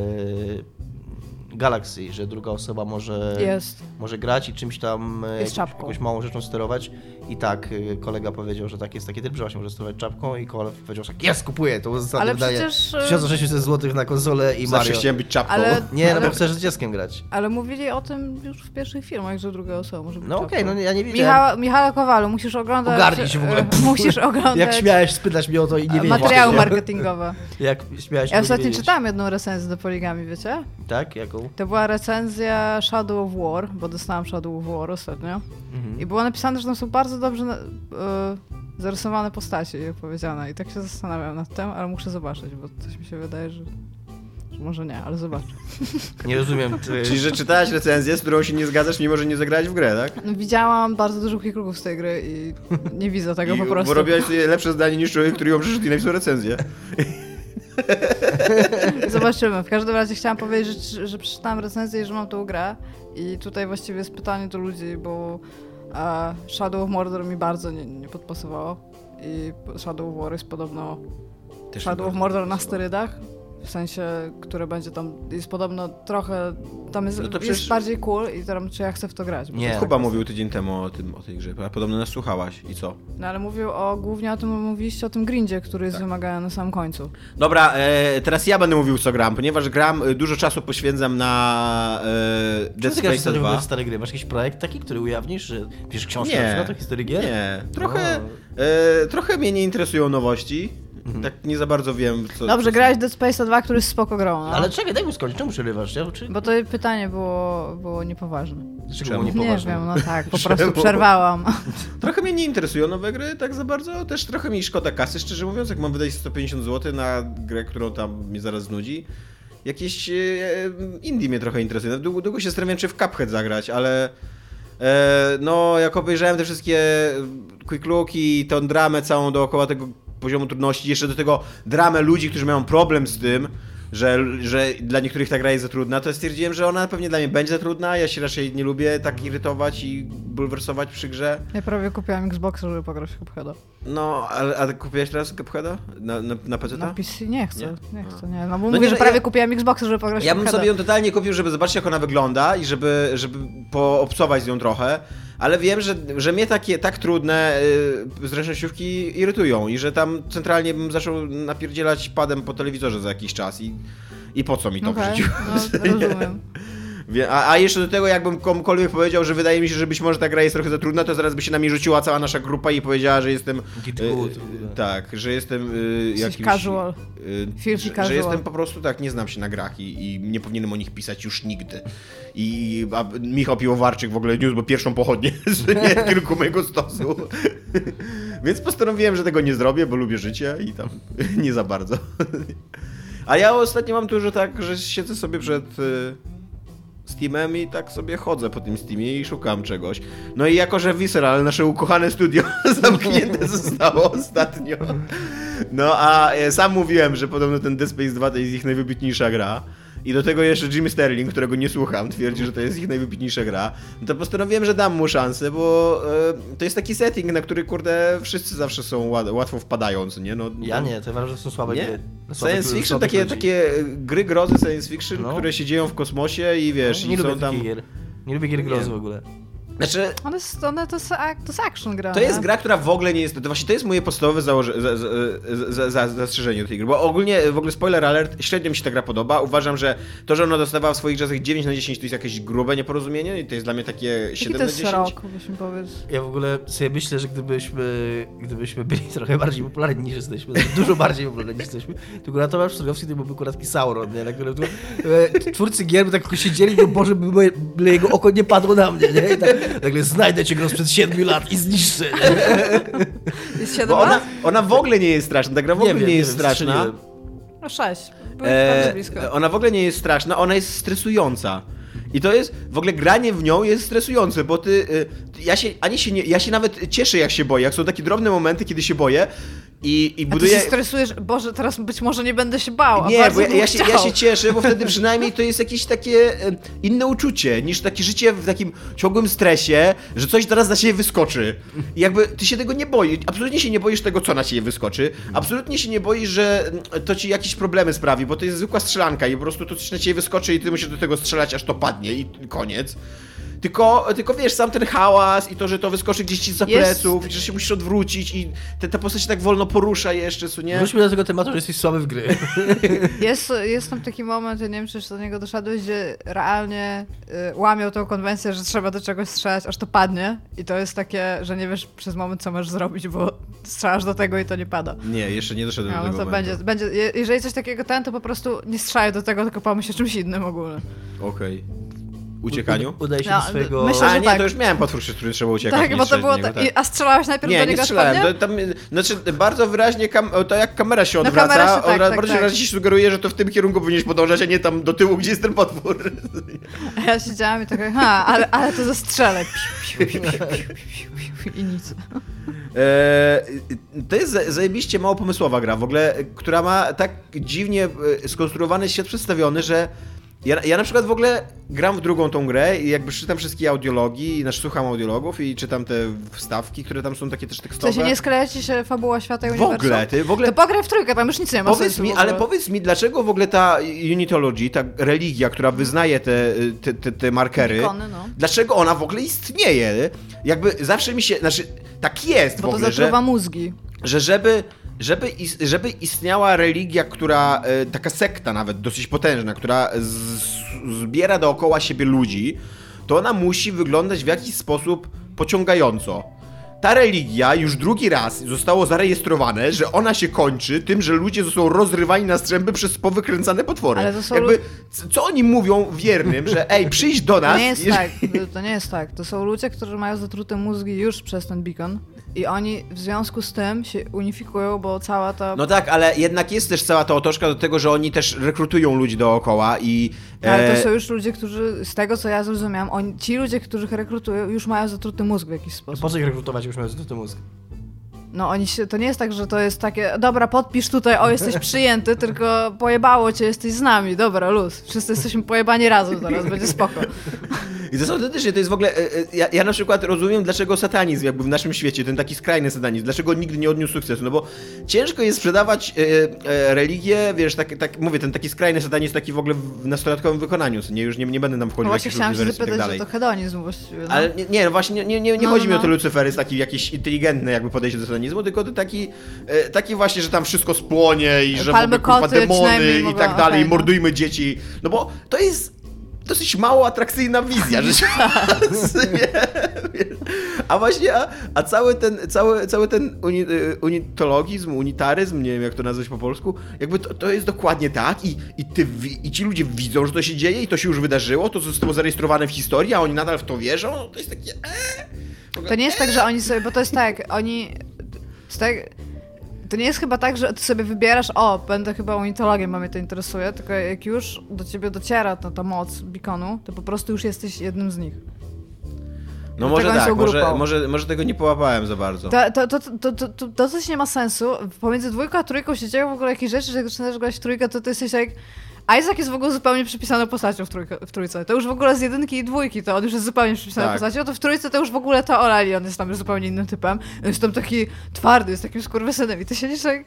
Galaxy, że druga osoba może, Jest. może grać i czymś tam e, jakąś małą rzeczą sterować. I tak, e, kolega powiedział, że tak jest taki tryb, że właśnie może sterować czapką i Kowal powiedział, że tak, jest, kupuję, to Ale wydanie. przecież, e, 1600 zł na konsolę i Zawsze Mario. chciałem być czapką. Ale- Nie, no bo Ale- chcesz z dzieckiem grać. Ale mówili o tym już w pierwszych filmach, że druga osoba może być No okej, czapką. no nie- ja nie wiedziałem. Michała, Michała Kowalu, musisz oglądać... Ogarnij się w ogóle. e, Musisz oglądać Jak śmiałeś spytać mnie o to i nie wiedzieć. materiały marketingowe. Jak śmiałeś Ja ostatnio wiedzieć. czytałam jedną recenzję do Poligami, wiecie? Tak? Jaką? To była recenzja Shadow of War, bo dostałam Shadow of War ostatnio. Mhm. I było napisane, że tam są bardzo dobrze na, e, zarysowane postacie i opowiedziane. I tak się zastanawiam nad tym, ale muszę zobaczyć, bo coś mi się wydaje, że, że może nie, ale zobaczę. Nie rozumiem. Ty... Czyli, że czytałaś recenzję, z którą się nie zgadzasz, mimo że nie zagrałeś w grę, tak? No, widziałam bardzo dużo klikruków z tej gry i nie widzę tego I, po prostu. Bo robiłaś lepsze zdanie niż człowiek, który ją przeszedł i napisał recenzję. Zobaczymy. W każdym razie chciałam powiedzieć, że, że przeczytałam recenzję i że mam tą grę. I tutaj właściwie jest pytanie do ludzi, bo e, Shadow of Mordor mi bardzo nie, nie podpasowało. I Shadow of War jest podobno Też Shadow of Mordor na sterydach. W sensie, które będzie tam, jest podobno trochę, tam jest, No to jest przecież- bardziej cool i tam, czy ja chcę w to grać. Nie. to- Kuba mówił tydzień temu o, tym, o tej grze, a podobno nas słuchałaś. I co? No ale mówił o, głównie o tym, mówiliście o tym grindzie, który jest Tak. wymagany na samym końcu. Dobra, e, teraz ja będę mówił co gram, ponieważ gram, e, dużo czasu poświęcam na e, Dead Space stare, 2. w stare gry? Masz jakiś projekt taki, który ujawnisz, że piszesz książkę na przykład o historii gier? nie. Trochę, e, trochę mnie nie interesują nowości. Tak nie za bardzo wiem, co... Dobrze, co grałeś Dead Space 2, który jest spoko grą, no. Ale czekaj, daj mi skończyć, czemu przerywasz? Ja, czy... Bo to pytanie było, było niepoważne. Dlaczego Czemu? było Nie niepoważne? wiem, no tak, po prostu przerwałam. Trochę mnie nie interesują nowe gry tak za bardzo, też trochę mi szkoda kasy, szczerze mówiąc, jak mam wydać 150 zł na grę, którą tam mnie zaraz znudzi. Jakieś e, indie mnie trochę interesuje. Długo, długo się zastanawiam, czy w Cuphead zagrać, ale e, no, jak obejrzałem te wszystkie quick looki, tą dramę całą dookoła tego poziomu trudności, jeszcze do tego dramę ludzi, którzy mają problem z tym, że, że dla niektórych ta gra jest za trudna, to stwierdziłem, że ona pewnie dla mnie będzie za trudna, ja się raczej nie lubię tak irytować i bulwersować przy grze. Ja prawie kupiłam Xboxa, żeby pograć w Cupheada. No, ale a kupiłeś teraz Cupheada? Na, na, na PC? Na PC nie chcę, Nie? nie, chcę, nie. No bo No mówię, nie, że no prawie ja- kupiłam Xboxa, żeby pograć Ja w bym Cupheada. sobie ją totalnie kupił, żeby zobaczyć jak ona wygląda i żeby, żeby poobcować z nią trochę, ale wiem, że, że mnie takie tak trudne y, zręcznościówki irytują i że tam centralnie bym zaczął napierdzielać padem po telewizorze za jakiś czas i, i po co mi to w Okej, życiu? no, rozumiem. A, a jeszcze do tego, jakbym komukolwiek powiedział, że wydaje mi się, że być może ta gra jest trochę za trudna, to zaraz by się na mnie rzuciła cała nasza grupa i powiedziała, że jestem. Git y, good. tak, że jestem y, jakimś. casual. y, że, że casual. jestem po prostu tak, nie znam się na grach i, i nie powinienem o nich pisać już nigdy. I a Michał Piłowarczyk w ogóle niósł pierwszą pochodnię z nie, kierunku mojego stosu. Więc postanowiłem, że tego nie zrobię, bo lubię życie i tam nie za bardzo. A ja ostatnio mam tu, że tak, że siedzę sobie przed y, Steamem i tak sobie chodzę po tym Steamie i szukam czegoś. No i jako, że Visceral, nasze ukochane studio, zamknięte zostało ostatnio. No a e, sam mówiłem, że podobno ten Dead Space 2 to jest ich najwybitniejsza gra. I do tego jeszcze Jimmy Sterling, którego nie słucham, twierdzi, że to jest ich najwybitniejsza gra. No to postanowiłem, że dam mu szansę, bo e, to jest taki setting, na który kurde wszyscy zawsze są łat, łatwo wpadając, nie? No, Ja no, nie, to uważam, że są słabe nie? gry. Słabych- Science fiction, takie, ludzi. takie gry grozy science fiction, No. które się dzieją w kosmosie i wiesz, Nie i są tam... gier. Nie lubię gier grozy w ogóle. Znaczy, One, one to, to jest action gra. To jest gra, która w ogóle nie jest. To właśnie to jest moje podstawowe założe, za, za, za, za, zastrzeżenie do tej gry. Bo ogólnie, w ogóle spoiler alert, średnio mi się ta gra podoba. Uważam, że to, że ona dostawała w swoich czasach 9 na 10 to jest jakieś grube nieporozumienie i to jest dla mnie takie Jaki 7 to na jest 10. rok, byś mi powiedz. Ja w ogóle sobie myślę, że gdybyśmy, gdybyśmy byli trochę bardziej popularni niż jesteśmy, dużo bardziej popularni niż jesteśmy, to akurat Tomasz Pstrogowski to byłby akurat Sauron, nie? Na którym tu, e, twórcy gier by tak tylko siedzieli, bo Boże, by, moje, by jego oko nie padło na mnie, nie? Nagle znajdę cię go sprzed 7 lat i zniszczę, nie? Jest 7 Bo ona, ona w ogóle nie jest straszna. Ta gra w ogóle nie, wiem, jest wiem, straszna. No 6. Byłeś E, bardzo blisko. ona w ogóle nie jest straszna, ona jest stresująca. I to jest, w ogóle granie w nią jest stresujące, bo ty, y, ja się, ani się nie, ja się nawet cieszę jak się boję, jak są takie drobne momenty, kiedy się boję i, i A ty się stresujesz, Boże, teraz być może nie będę się bał, Nie, bo ja, ja, się, ja się cieszę, bo wtedy przynajmniej to jest jakieś takie inne uczucie niż takie życie w takim ciągłym stresie, że coś teraz na ciebie wyskoczy. I jakby ty się tego nie boisz, absolutnie się nie boisz tego, co na ciebie wyskoczy, absolutnie się nie boisz, że mm, to ci jakieś problemy sprawi, bo to jest zwykła strzelanka i po prostu to coś na ciebie wyskoczy i ty musisz do tego strzelać, aż to padnie i koniec. Tylko, tylko wiesz, sam ten hałas i to, że to wyskoczy gdzieś ci za Jest- pleców, i że się musisz odwrócić i te, ta postać się tak wolno porusza jeszcze, co nie? Wróćmy do tego tematu, że jesteś słaby w gry. Jest, jest tam taki moment, ja nie wiem, czy już do niego doszedłeś, gdzie realnie y, łamią tą konwencję, że trzeba do czegoś strzelać, aż to padnie. I to jest takie, że nie wiesz przez moment, co masz zrobić, bo strzelasz do tego i to nie pada. Nie, jeszcze nie doszedłem No, do no tego to momentu. będzie, będzie, je- jeżeli coś takiego ten, to po prostu nie strzelaj do tego, tylko pomyśl o czymś innym ogólnie. Okej. Uciekaniu? Udaje się No, do swojego... myślę, A że nie, tak. to już miałem potwór, przez który trzeba uciekać. tak, nie bo to było. niego, tak. i, a strzelałeś najpierw do Nie, nie niego strzelałem. To, tam, znaczy, bardzo wyraźnie kam, to jak kamera się No, odwraca, kamera się- tak, tak, bardzo tak. wyraźnie się sugeruje, że to w tym kierunku powinieneś podążać, a nie tam do tyłu, gdzie jest ten potwór. A ja siedziałam i tak, ha, ale, ale to zastrzelę. Piu, piu, piu, piu, piu, piu, piu, I nic. Eee, to jest za- zajebiście mało pomysłowa gra w ogóle, która ma tak dziwnie e, skonstruowany świat przedstawiony, że ja, ja na przykład w ogóle gram w drugą tą grę i jakby czytam wszystkie audiologii, znaczy słucham audiologów i czytam te wstawki, które tam są takie też W tekstowe. sensie nie skleja ci się fabuła świata i w uniwersum? ogóle, ty w ogóle To pograj w trójkę, tam już nic nie ma Powiedz mi, w ale powiedz mi, dlaczego w ogóle ta Unitology, ta religia, która wyznaje te, te, te, te markery, Ikony, no. dlaczego ona w ogóle istnieje? Jakby zawsze mi się, znaczy, tak jest Bo w to ogóle, że, zatruwa mózgi. że żeby, żeby, is, żeby istniała religia, która, e, taka sekta nawet, dosyć potężna, która z, zbiera dookoła siebie ludzi, to ona musi wyglądać w jakiś sposób pociągająco. Ta religia już drugi raz zostało zarejestrowane, że ona się kończy tym, że ludzie zostają rozrywani na strzępy przez powykręcane potwory. Ale to są Jakby, co oni mówią wiernym, że ej, przyjdź do nas. To nie jest i- tak, to nie jest tak. To są ludzie, którzy mają zatrute mózgi już przez ten beacon i oni w związku z tym się unifikują, bo cała ta... No tak, ale jednak jest też cała ta otoczka do tego, że oni też rekrutują ludzi dookoła i... ale e, to są już ludzie, którzy, z tego co ja zrozumiałam, oni, ci ludzie, których rekrutują, już mają zatruty mózg w jakiś sposób. Po co ich rekrutować, już miał zatruty mózg? No oni się, to nie jest tak, że to jest takie, dobra, podpisz tutaj, o, jesteś przyjęty, tylko pojebało cię, jesteś z nami, dobra, luz. Wszyscy jesteśmy pojebani razem teraz, będzie spoko. I to są autentycznie, to jest w ogóle. e, e, Ja, ja na przykład rozumiem, dlaczego satanizm, jakby w naszym świecie, ten taki skrajny satanizm, dlaczego nigdy nie odniósł sukcesu. No bo ciężko jest sprzedawać e, e, religię, wiesz, tak, tak mówię, ten taki skrajny satanizm, taki w ogóle w nastolatkowym wykonaniu. Nie, już nie, nie będę No wchodził w właśnie jakieś chciałam się tak zapytać, że to hedonizm właściwie. No. Ale nie, no właśnie nie, nie, nie No, chodzi mi no. o to Lucyfer jest taki jakiś inteligentny jakby podejście do satanizmu, tylko to taki, e, taki właśnie, że tam wszystko spłonie i że w Palmy ogóle kurwa koty demony i tak dalej, i no. mordujmy dzieci. No bo to jest dosyć mało atrakcyjna wizja. Nie, wiesz. a właśnie, a, a cały ten, cały, cały ten uni, y, unitologizm, unitaryzm, nie wiem jak to nazwać po polsku, jakby to, to jest dokładnie tak i, i, ty, i ci ludzie widzą, że to się dzieje i to się już wydarzyło, to zostało zarejestrowane w historii, a oni nadal w to wierzą, no to jest takie... E, To nie jest tak, że oni sobie, bo to jest tak, oni. Tak, to nie jest chyba tak, że ty sobie wybierasz, o, będę chyba unitologiem, bo mnie to interesuje, tylko jak już do ciebie dociera ta, ta moc beaconu, to po prostu już jesteś jednym z nich. No może tak, może, może, może tego nie połapałem za bardzo. To, to, to, to, to, coś nie ma sensu. Pomiędzy dwójką a trójką się dzieją w ogóle jakieś rzeczy, że jak zaczynasz grać trójkę, to ty jesteś jak... Isaac jest w ogóle zupełnie przypisaną postacią w, trójkę, w trójce. To już w ogóle z jedynki i dwójki to on już jest zupełnie przypisaną Tak. postacią, to w trójce to już w ogóle to olali, on jest tam już zupełnie innym typem. On jest tam taki twardy, jest takim skurwysynem i ty siedzisz tak,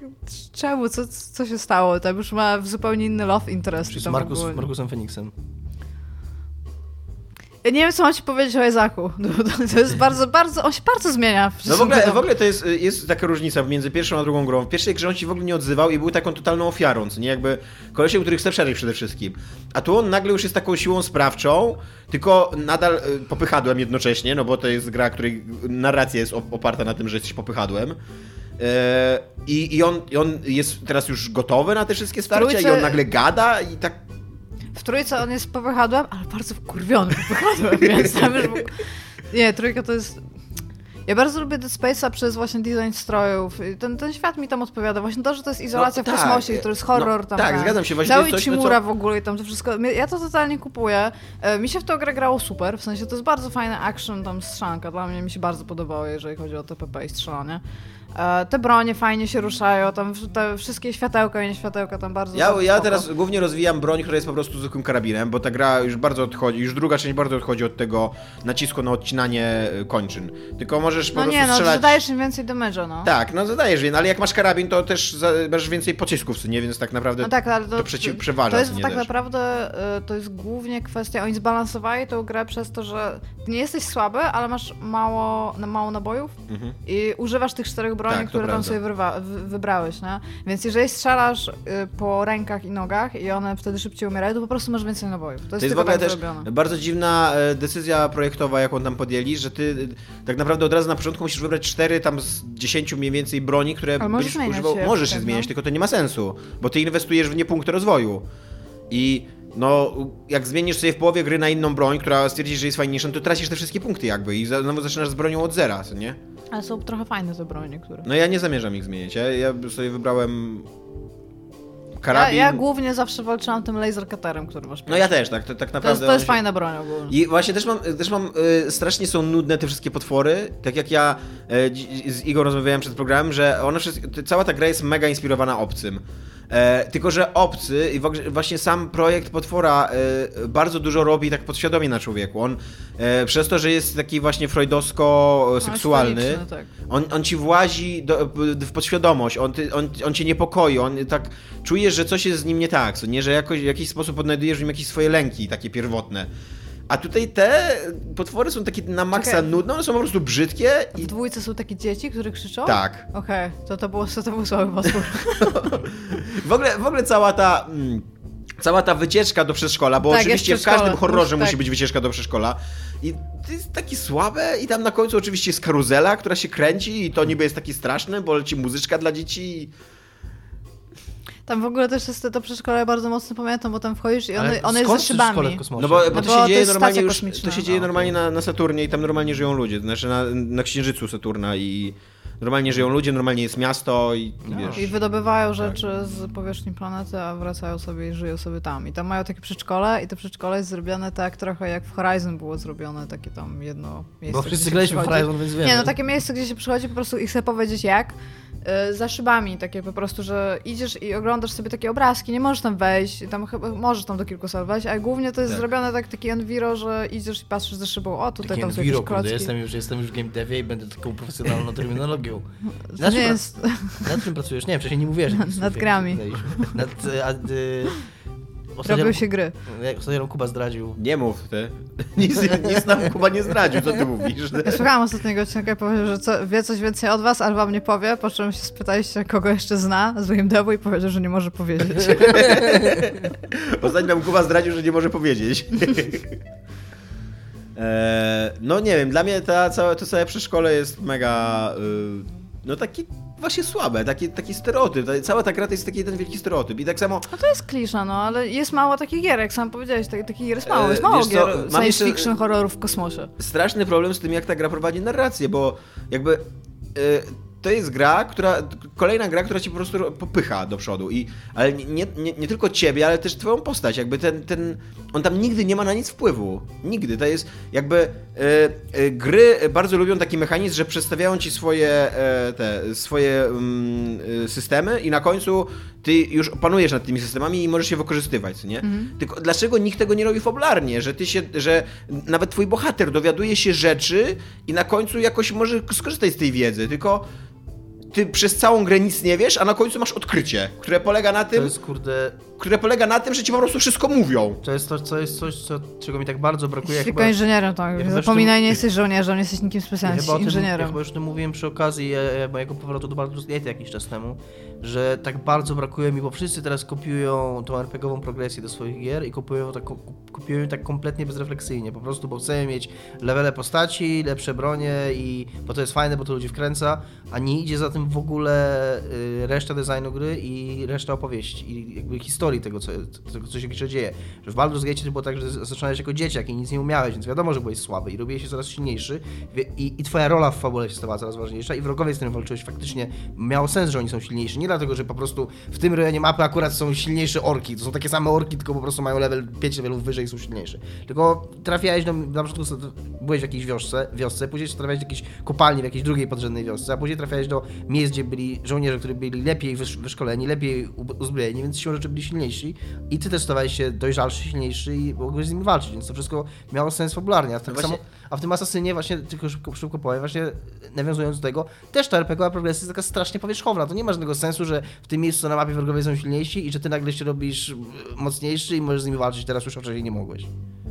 czemu, co, co się stało? Tam już ma zupełnie inny love interest. Czyli z Markus, ogóle- Markusem Feniksem. Ja nie wiem, co mam ci powiedzieć o Ezaku. To jest bardzo, bardzo, on się bardzo zmienia. No w ogóle, w ogóle to jest, jest taka różnica między pierwszą a drugą grą. W pierwszej grze on się w ogóle nie odzywał i był taką totalną ofiarą, co nie? Jakby kolesiem, który chce przeżyć przede wszystkim. A tu on nagle już jest taką siłą sprawczą, tylko nadal y, popychadłem jednocześnie, no bo to jest gra, której narracja jest op- oparta na tym, że jesteś popychadłem. E, I, i, on, I on jest teraz już gotowy na te wszystkie starcia Trójce- i on nagle gada i tak... W trójce on jest popychadłem, ale bardzo wkurwiony popychadłem, więc tam już... ogóle- Nie, trójka to jest... Ja bardzo lubię Dead Space'a przez właśnie design strojów. Ten, ten świat mi tam odpowiada. Właśnie to, że to jest izolacja No, w kosmosie, tak. to jest horror No, tam. tak, ten. zgadzam się. Właśnie Cały Chimura w ogóle i tam to wszystko. Ja to totalnie kupuję. E, Mi się w to grę grało super, w sensie to jest bardzo fajny action, tam strzelanka. Dla mnie mi się bardzo podobało, jeżeli chodzi o TPP i strzelanie. E, Te bronie fajnie się ruszają, tam te wszystkie światełka i nie światełka tam bardzo Ja, ja teraz głównie rozwijam broń, która jest po prostu zwykłym karabinem, bo ta gra już bardzo odchodzi, już druga część bardzo odchodzi od tego nacisku na odcinanie y, kończyn. Tylko możesz po No prostu nie, no strzelać... zadajesz im więcej damage'a, no. Tak, no zadajesz, więc, ale jak masz karabin, to też za, masz więcej pocisków, nie? Więc tak naprawdę No tak, ale to, to przeciw, przeważa. to jest tak też. naprawdę, y, to jest głównie kwestia, oni zbalansowali tą grę przez to, że nie jesteś słaby, ale masz mało, mało nabojów Mhm. i używasz tych czterech broni, Tak, to które tam sobie wyrwa, wy, wybrałeś, nie? Więc jeżeli strzelasz y, po rękach i nogach i one wtedy szybciej umierają, to po prostu masz więcej nabojów. To jest, To jest w tylko ogóle tak też zrobione. bardzo dziwna e, decyzja projektowa, jaką tam podjęli, że ty e, tak naprawdę od razu na początku musisz wybrać cztery tam z dziesięciu mniej więcej broni, które Ale możesz zmieniać używał. je Możesz potem, je zmieniać, no. tylko to nie ma sensu, bo ty inwestujesz w nie punkty rozwoju. I no, jak zmienisz sobie w połowie gry na inną broń, która stwierdzisz, że jest fajniejsza, no to tracisz te wszystkie punkty jakby i znowu zaczynasz z bronią od zera, co nie? Ale są trochę fajne te bronie niektóre. No ja nie zamierzam ich zmienić. Ja, ja sobie wybrałem Ja, karabin. ja głównie zawsze walczyłam tym laser cuterem, który masz. No ja też, tak, to, tak to naprawdę. jest, to jest się- fajna broń ogólnie. I właśnie też mam, też mam y, strasznie są nudne te wszystkie potwory. Tak jak ja y, z Igor rozmawiałem przed programem, że one wszystkie, cała ta gra jest mega inspirowana obcym. E, tylko, że obcy i właśnie sam projekt potwora e, bardzo dużo robi tak podświadomie na człowieku. On e, przez to, że jest taki właśnie freudowsko-seksualny, tak. on, on ci włazi do, w podświadomość, on, ty, on, on cię niepokoi, on tak czujesz, że coś jest z nim nie tak, co nie, że jakoś, w jakiś sposób odnajdujesz w nim jakieś swoje lęki takie pierwotne. A tutaj te potwory są takie na maksa nudne, one są po prostu brzydkie W i dwójce są takie dzieci, które krzyczą? tak. Okej, to, to, było, to, to był słaby potwór. W ogóle, w ogóle cała ta... Mm, Cała ta wycieczka do przedszkola, bo Tak, oczywiście w każdym horrorze Musi- musi tak. być wycieczka do przedszkola. I to jest takie słabe i tam na końcu oczywiście jest karuzela, która się kręci i to niby jest takie straszne, bo leci muzyczka dla dzieci i... Tam w ogóle też jest to przedszkole bardzo mocno pamiętam, bo tam wchodzisz i one, one jest ze szybami. No bo, bo No to bo się to normalnie już, to się dzieje A, normalnie na, na Saturnie i tam normalnie żyją ludzie, znaczy na, na Księżycu Saturna i normalnie żyją ludzie, normalnie jest miasto i No. wiesz... I wydobywają rzeczy z powierzchni planety, a wracają sobie i żyją sobie tam. I tam mają takie przedszkole i to przedszkole jest zrobione tak trochę jak w Horizon było zrobione, takie tam jedno miejsce. Bo wszyscy graliśmy w. Horizon, więc wiemy. Nie, no takie miejsce, gdzie się przychodzi po prostu i chcę powiedzieć jak. Y, Za szybami, takie po prostu, że idziesz i oglądasz sobie takie obrazki, nie możesz tam wejść, tam chyba możesz tam do kilku sal wejść, ale głównie to jest Tak. zrobione tak taki enviro, że idziesz i patrzysz za szybą, o tutaj Taki tam są Enviro, jakieś klocki. jestem już, jestem już w game devie i będę taką profesjonalną terminologią. To Na czym, jest... nad czym pracujesz? Nie, wcześniej nie mówiłeś. Nad słów, grami. gadaliśmy. Nad, a, y, ostatnio, Robią się gry. jak Ostatnio Kuba zdradził. Nie mów ty. Nic, nic nam Kuba nie zdradził, co ty mówisz. Ja słuchałam ostatniego odcinka i powiedział, że co, wie coś więcej od was, ale wam nie powie, po czym się spytaliście, kogo jeszcze zna z Windowu i powiedział, że nie może powiedzieć. Ostatnio nam Kuba zdradził, że nie może powiedzieć. Eee, no nie wiem, dla mnie ta całe, to całe przedszkole jest mega... y, no taki właśnie słabe, taki, taki stereotyp. Cała ta gra to jest taki jeden wielki stereotyp. I tak samo No to jest klisza, no, ale jest mało takich gier, jak sam powiedziałeś, tak, takich gier jest mało, E, jest mało co, gier science jeszcze- fiction horrorów w kosmosie. straszny problem z tym, jak ta gra prowadzi narrację, bo jakby y, to jest gra, która, kolejna gra, która ci po prostu ro- popycha do przodu. I, ale nie, nie, nie tylko ciebie, ale też twoją postać. Jakby ten, ten, on tam nigdy nie ma na nic wpływu. Nigdy. To jest jakby y, y, gry bardzo lubią taki mechanizm, że przedstawiają ci swoje, e, te, swoje mm, y, systemy i na końcu ty już panujesz nad tymi systemami i możesz je wykorzystywać, nie? Tylko dlaczego nikt tego nie robi fabularnie, że ty się, że nawet twój bohater dowiaduje się rzeczy i na końcu jakoś może skorzystać z tej wiedzy, tylko ty przez całą grę nic nie wiesz, a na końcu masz odkrycie, które polega na To tym, jest kurde. które polega na tym, że ci po prostu wszystko mówią. To jest to, co jest coś, co, czego mi tak bardzo brakuje. Jesteś chyba- tylko inżynierem, tak. chyba Zapominaj, nie to- jesteś żołnierzem, nie jesteś nikim specjalnym, ja inżynierem. chyba już o tym mówiłem przy okazji e, mojego powrotu do Baldur's Gate jakiś czas temu, że tak bardzo brakuje mi, bo wszyscy teraz kopiują tą RPGową progresję do swoich gier i kopiują tak, kopiują ją tak kompletnie bezrefleksyjnie, po prostu, bo chcemy mieć levele postaci, lepsze bronie i bo to jest fajne, bo to ludzi wkręca, a nie idzie za tym w ogóle y, reszta designu gry i reszta opowieści i jakby historii tego, co, tego, co się grze dzieje. Że w Baldur's Gate to było tak, że zaczynałeś jako dzieciak i nic nie umiałeś, więc wiadomo, że byłeś słaby i robiłeś się coraz silniejszy i, i twoja rola w fabule się stawała coraz ważniejsza i wrogowie, z którymi walczyłeś faktycznie miało sens, że oni są silniejsi. Nie dlatego, że po prostu w tym rejonie mapy akurat są silniejsze orki. To są takie same orki, tylko po prostu mają level 5 levelów wyżej i są silniejsze. Tylko trafiałeś do, na początku byłeś w jakiejś wiosce, wiosce, później trafiałeś do jakiejś kopalni w jakiejś drugiej podrzędnej wiosce, a później trafiałeś do miejsc, gdzie byli żołnierze, którzy byli lepiej wysz- wyszkoleni, lepiej uzbrojeni, więc siłą rzeczy byli silniejsi i ty też stawałeś się dojrzalszy, silniejszy i mogłeś z nimi walczyć, więc to wszystko miało sens fabularnie. A, tak No właśnie- samo, a w tym Asasynie właśnie, tylko szybko, szybko powiem, właśnie nawiązując do tego, też ta RPGowa progresja jest taka strasznie powierzchowna. To nie ma żadnego sensu, że w tym miejscu na mapie wrogowie są silniejsi i że ty nagle się robisz e, mocniejszy i możesz z nimi walczyć teraz już, wcześniej nie mogłeś.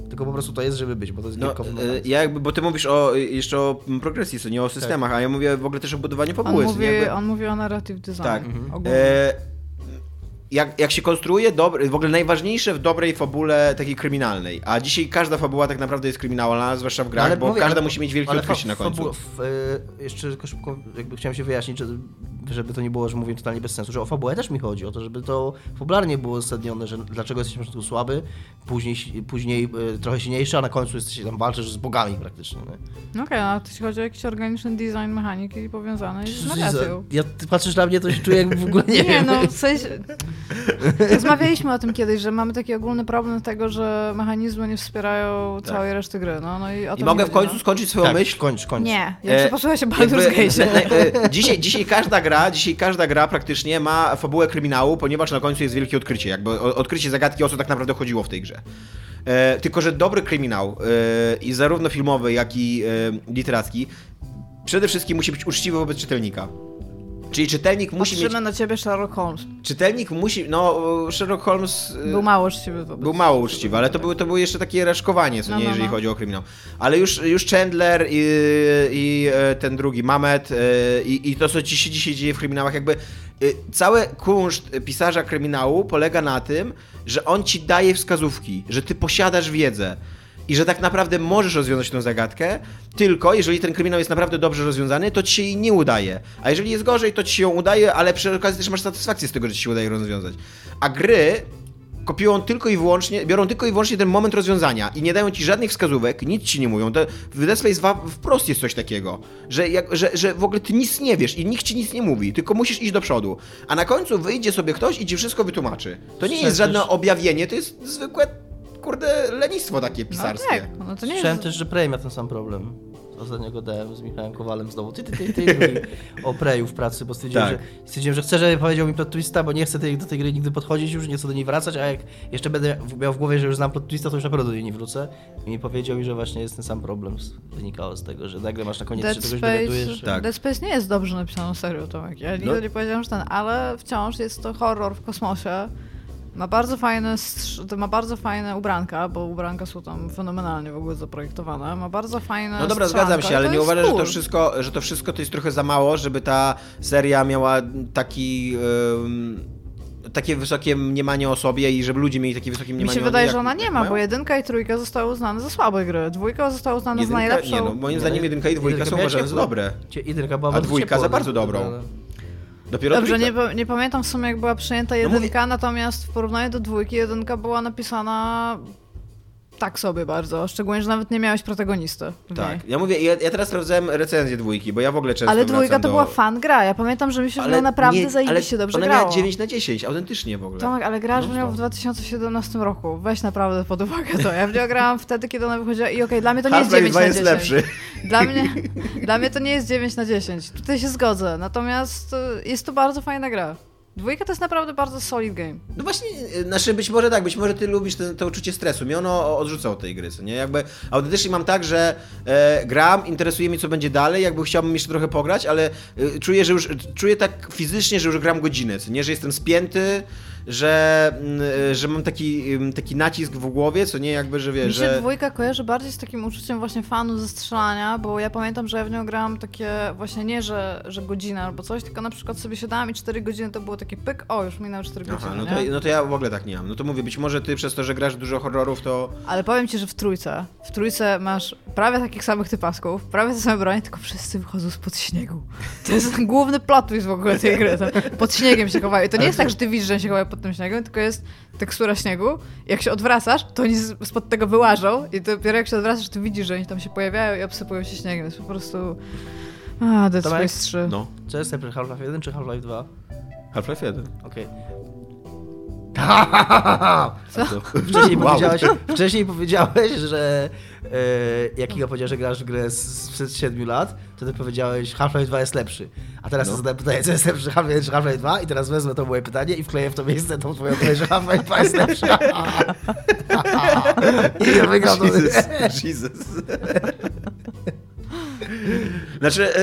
Tylko po prostu to jest, żeby być, bo to jest No, gierkowy e, ja jakby, bo ty mówisz o, jeszcze o progresji, co nie o systemach, a ja mówię w ogóle też o budowaniu On fabuły. nie? mówi, Jakby- on mówi o narrative design. Tak. ogólnie. E, jak, jak się konstruuje dobry, w ogóle najważniejsze w dobrej fabule takiej kryminalnej, a dzisiaj każda fabuła tak naprawdę jest kryminalna, zwłaszcza w grach, No, bo mówię, każda ale- musi mieć wielkie odkrycie na końcu. fabuła- f- e, jeszcze tylko szybko, jakby chciałem się wyjaśnić, że, żeby to nie było, że mówię totalnie bez sensu, że o fabułę też mi chodzi, o to, żeby to fabularnie było uzasadnione, że dlaczego jesteś na początku słaby, później, później e, trochę silniejszy, a na końcu jesteś tam walczysz z bogami praktycznie. Nie? No okej, no to jeśli chodzi o jakiś organiczny design mechaniki powiązany z narracją. Ja, ty patrzysz na mnie, to się czuję jakby w ogóle nie, Nie, wiem. no w sensie... Rozmawialiśmy o tym kiedyś, że mamy taki ogólny problem tego, że mechanizmy nie wspierają całej reszty gry. No, no i o I mogę w końcu no. skończyć swoją tak, myśl? kończ, kończ. Nie, ja E, chcę posłuchać się Baldur's Gate. e, dzisiaj, dzisiaj każda gra, dzisiaj każda gra praktycznie ma fabułę kryminału, ponieważ na końcu jest wielkie odkrycie, jakby o- odkrycie zagadki, o co tak naprawdę chodziło w tej grze. E, tylko, że dobry kryminał, e, i zarówno filmowy, jak i e, literacki, przede wszystkim musi być uczciwy wobec czytelnika. Czyli czytelnik musi mieć. Patrzymy na ciebie Sherlock Holmes. Czytelnik musi. No, Sherlock Holmes. e, Był mało uczciwy wobec był mało uczciwy, ale to było, to było jeszcze takie reszkowanie, co No, nie, no, jeżeli no. chodzi o kryminał. Ale już, już Chandler i, i e, ten drugi, Mamet e, i, i to, co ci się dzisiaj dzieje w kryminałach, jakby e, cały kunszt pisarza kryminału polega na tym, że on ci daje wskazówki, że ty posiadasz wiedzę. I że tak naprawdę możesz rozwiązać tę zagadkę, tylko jeżeli ten kryminał jest naprawdę dobrze rozwiązany, to ci się jej nie udaje. A jeżeli jest gorzej, to ci się ją udaje, ale przy okazji też masz satysfakcję z tego, że ci się udaje rozwiązać. A gry kopiują tylko i wyłącznie, biorą tylko i wyłącznie ten moment rozwiązania i nie dają ci żadnych wskazówek, nic ci nie mówią. To w Dead Space 2 wprost jest coś takiego, że, jak, że, że w ogóle ty nic nie wiesz i nikt ci nic nie mówi, tylko musisz iść do przodu. A na końcu wyjdzie sobie ktoś i ci wszystko wytłumaczy. To nie jest żadne objawienie, to jest zwykłe, kurde, lenistwo takie No pisarskie. tak, no to nie Słyszałem jest... też, że Prey ma ten sam problem. Ostatnio gadałem z Michałem Kowalem znowu. Ty, ty, ty, ty, o Preju w pracy, bo stwierdziłem, Tak. że, stwierdziłem, że chcę, żeby powiedział mi plot twista, bo nie chcę tej, do tej gry nigdy podchodzić już, nie chcę do niej wracać, a jak jeszcze będę miał w głowie, że już znam plot twista, to już na pewno do niej nie wrócę. I mi powiedział mi, że właśnie jest ten sam problem z, wynikało z tego, że nagle masz na koniec Dead się czegoś dowiadujesz. Tak. Dead Space nie jest dobrze napisaną serią, Tomek. Ja nigdy No. nie powiedziałam, że ten, ale wciąż jest to horror w kosmosie. Ma bardzo fajne, ma bardzo fajne ubranka, bo ubranka są tam fenomenalnie w ogóle zaprojektowane. Ma bardzo fajne No dobra, zgadzam się, ale nie jest uważasz, że to, cool. wszystko, że to wszystko to jest trochę za mało, żeby ta seria miała taki... ym, takie wysokie mniemanie o sobie i żeby ludzie mieli takie wysokie Mi mniemanie się o wydaje, jak- że ona nie ma, mają? bo jedynka i trójka zostały uznane za słabe gry. Dwójka została uznana za Jedynka, najlepszą. nie no, moim Nie, zdaniem jedynka i dwójka jedynka są uważane za ciepło. dobre. Jedynka była A bardzo dwójka ciepła, za bardzo no, dobrą. Dopiero Dobrze, nie, nie pamiętam w sumie jak była przyjęta No jedynka, natomiast w porównaniu do dwójki jedynka była napisana tak sobie bardzo, szczególnie, że nawet nie miałeś protagonisty. w. Tak, ja mówię, ja, ja teraz sprawdzałem recenzję dwójki, bo ja w ogóle często Ale dwójka to do... była fan gra. Ja pamiętam, że mi się w nią naprawdę nie- zajebiście ale dobrze ona grało. miała 9 na 10, autentycznie w ogóle. Tomek, ale grasz w No nią to. w 2017 roku. Weź naprawdę pod uwagę to. Ja w nią grałam wtedy, kiedy ona wychodziła i okej, dla mnie to nie jest Half-Life 9 2 na jest 10. lepszy. Dla mnie, dla mnie to nie jest 9 na 10. Tutaj się zgodzę. Natomiast y, jest to bardzo fajna gra. Dwójka to jest naprawdę bardzo solid game. No właśnie, y, znaczy być może tak, być może ty lubisz to uczucie stresu. Mnie ono odrzuca od tej gry, nie? Jakby autentycznie mam tak, że e, gram, interesuje mnie co będzie dalej, jakby chciałbym jeszcze trochę pograć, ale e, czuję, że już, czuję tak fizycznie, że już gram godzinę, nie? Że jestem spięty, że, mm, e, że mam taki, ym, taki nacisk w głowie, co nie? Jakby, że wiesz, Mi się że... dwójka kojarzy bardziej z takim uczuciem właśnie fanu ze strzelania, bo ja pamiętam, że ja w nią grałam takie właśnie nie, że, że godzinę albo coś, tylko na przykład sobie siadałam i 4 godziny to było takie pyk, o już minęły 4 Aha, godziny, no to, nie? no to ja w ogóle tak nie mam. No to mówię, być może ty przez to, że grasz dużo horrorów, to... Ale powiem ci, że w trójce, w trójce masz prawie takich samych typasków, prawie te same broń, tylko wszyscy wychodzą spod śniegu. To jest główny plot twist w ogóle tej gry. To pod śniegiem się chowają. I to nie jest tak, że ty widzisz, że się chowają pod tym śniegiem, tylko jest tekstura śniegu. Jak się odwracasz, to oni spod tego wyłażą i dopiero jak się odwracasz, to widzisz, że oni tam się pojawiają i obsypują się śniegiem. To jest po prostu... A, Dead Tomek? Space 3. No. Co jest najpierw Half-Life 1 czy Half-Life 2? Half-Life 1. Okej. Co? Wcześniej, Wow. powiedziałeś, wcześniej powiedziałeś, że jak Iga powiedział, że grasz w grę sprzed 7 lat, to ty powiedziałeś Half-Life 2 jest lepszy. A teraz No. zadałem pytanie, co jest lepszy, Half-Life 1 czy Half-Life 2 i teraz wezmę to moje pytanie i wkleję w to miejsce tą twoją odpowiedź, że Half-Life 2 jest lepszy. I ja wygrał to. Jesus, Jesus. Znaczy, e,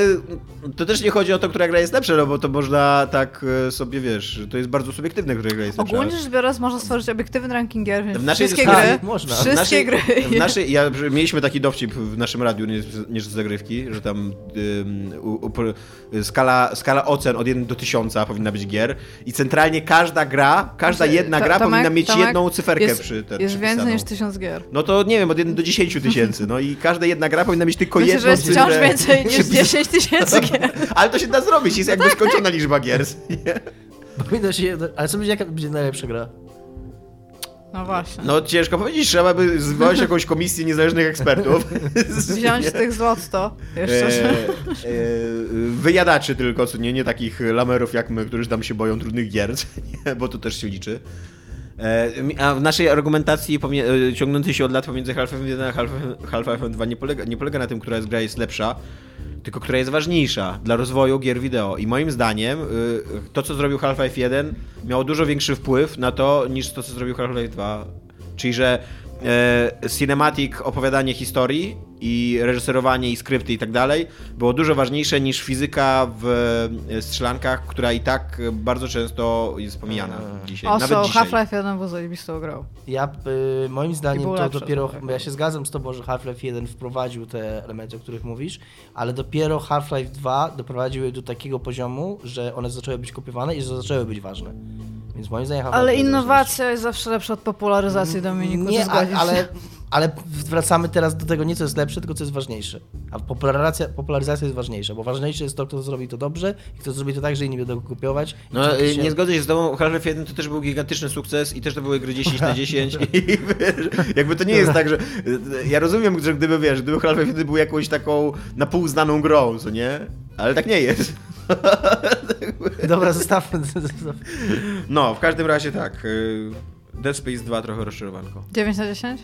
to też nie chodzi o to, która gra jest lepsza, no bo to można tak e, sobie, wiesz, to jest bardzo subiektywne, która gra jest lepsza. Ogólnie rzecz biorąc, można stworzyć obiektywny ranking gier, więc W naszej wszystkie dyskusji gry, można. W wszystkie w naszej, gry. W naszej, ja, mieliśmy taki dowcip w naszym radiu, nie, nie z zagrywki, że tam ym, u, u, skala, skala ocen od 1 do 1000 powinna być gier i centralnie każda gra, każda Znaczy, jedna gra Tomek, powinna mieć Tomek, jedną cyferkę jest, przy ten, Jest więcej niż tysiąc gier. No to nie wiem, od 1 do 10 tysięcy, no i każda jedna gra powinna mieć tylko Myślę, jedną że jest wciąż więcej niż przypisaną. 10 tysięcy gier. Ale to się da zrobić, jest jakby skończona liczba gier. się, ale co będzie, jaka będzie najlepsza gra? No właśnie. No ciężko powiedzieć, trzeba by zwołać jakąś komisję niezależnych ekspertów. Wziąć tych złot 100 jeszcze. E, e, wyjadaczy tylko, co nie, nie takich lamerów jak my, którzy tam się boją trudnych gier, bo to też się liczy. E, A w naszej argumentacji e, ciągnącej się od lat pomiędzy Half-Life 1 a Half-Life Half-Life 2 nie polega, nie polega na tym, która jest gra jest lepsza, tylko która jest ważniejsza dla rozwoju gier wideo. I moim zdaniem y, to, co zrobił Half-Life 1 miało dużo większy wpływ na to, niż to, co zrobił Half-Life 2. Czyli, że e, cinematic opowiadanie historii i reżyserowanie i skrypty i tak dalej było dużo ważniejsze niż fizyka w e, strzelankach, która i tak bardzo często jest pomijana dzisiaj. Also, Nawet dzisiaj. Half-Life 1 był zajebistą grą. Ja, y, moim zdaniem to dopiero, ja się zgadzam z tobą, że Half-Life 1 wprowadził te elementy, o których mówisz, ale dopiero Half-Life 2 doprowadził je do takiego poziomu, że one zaczęły być kopiowane i że zaczęły być ważne. Więc moim zdaniem Ale 2 jest innowacja jest zawsze lepsza od popularyzacji, Dominiku. Nie, a, ale, się? ale wracamy teraz do tego nie co jest lepsze, tylko co jest ważniejsze. A popularyzacja, popularyzacja jest ważniejsza, bo ważniejsze jest to, kto zrobi to dobrze i kto zrobi to tak, że inni będą go kopiować. I No, y, się- nie zgodzę się z tobą, Half-Life 1 to też był gigantyczny sukces i też to były gry 10 na 10 i wiesz, jakby to nie jest tak, że y, ja rozumiem, że gdyby, wiesz, gdyby Half-Life 1 był jakąś taką na pół znaną grą, co nie? Ale tak nie jest. Dobra, zostawmy. No, w każdym razie tak, y, Dead Space 2 trochę rozczarowanko. 9 na 10?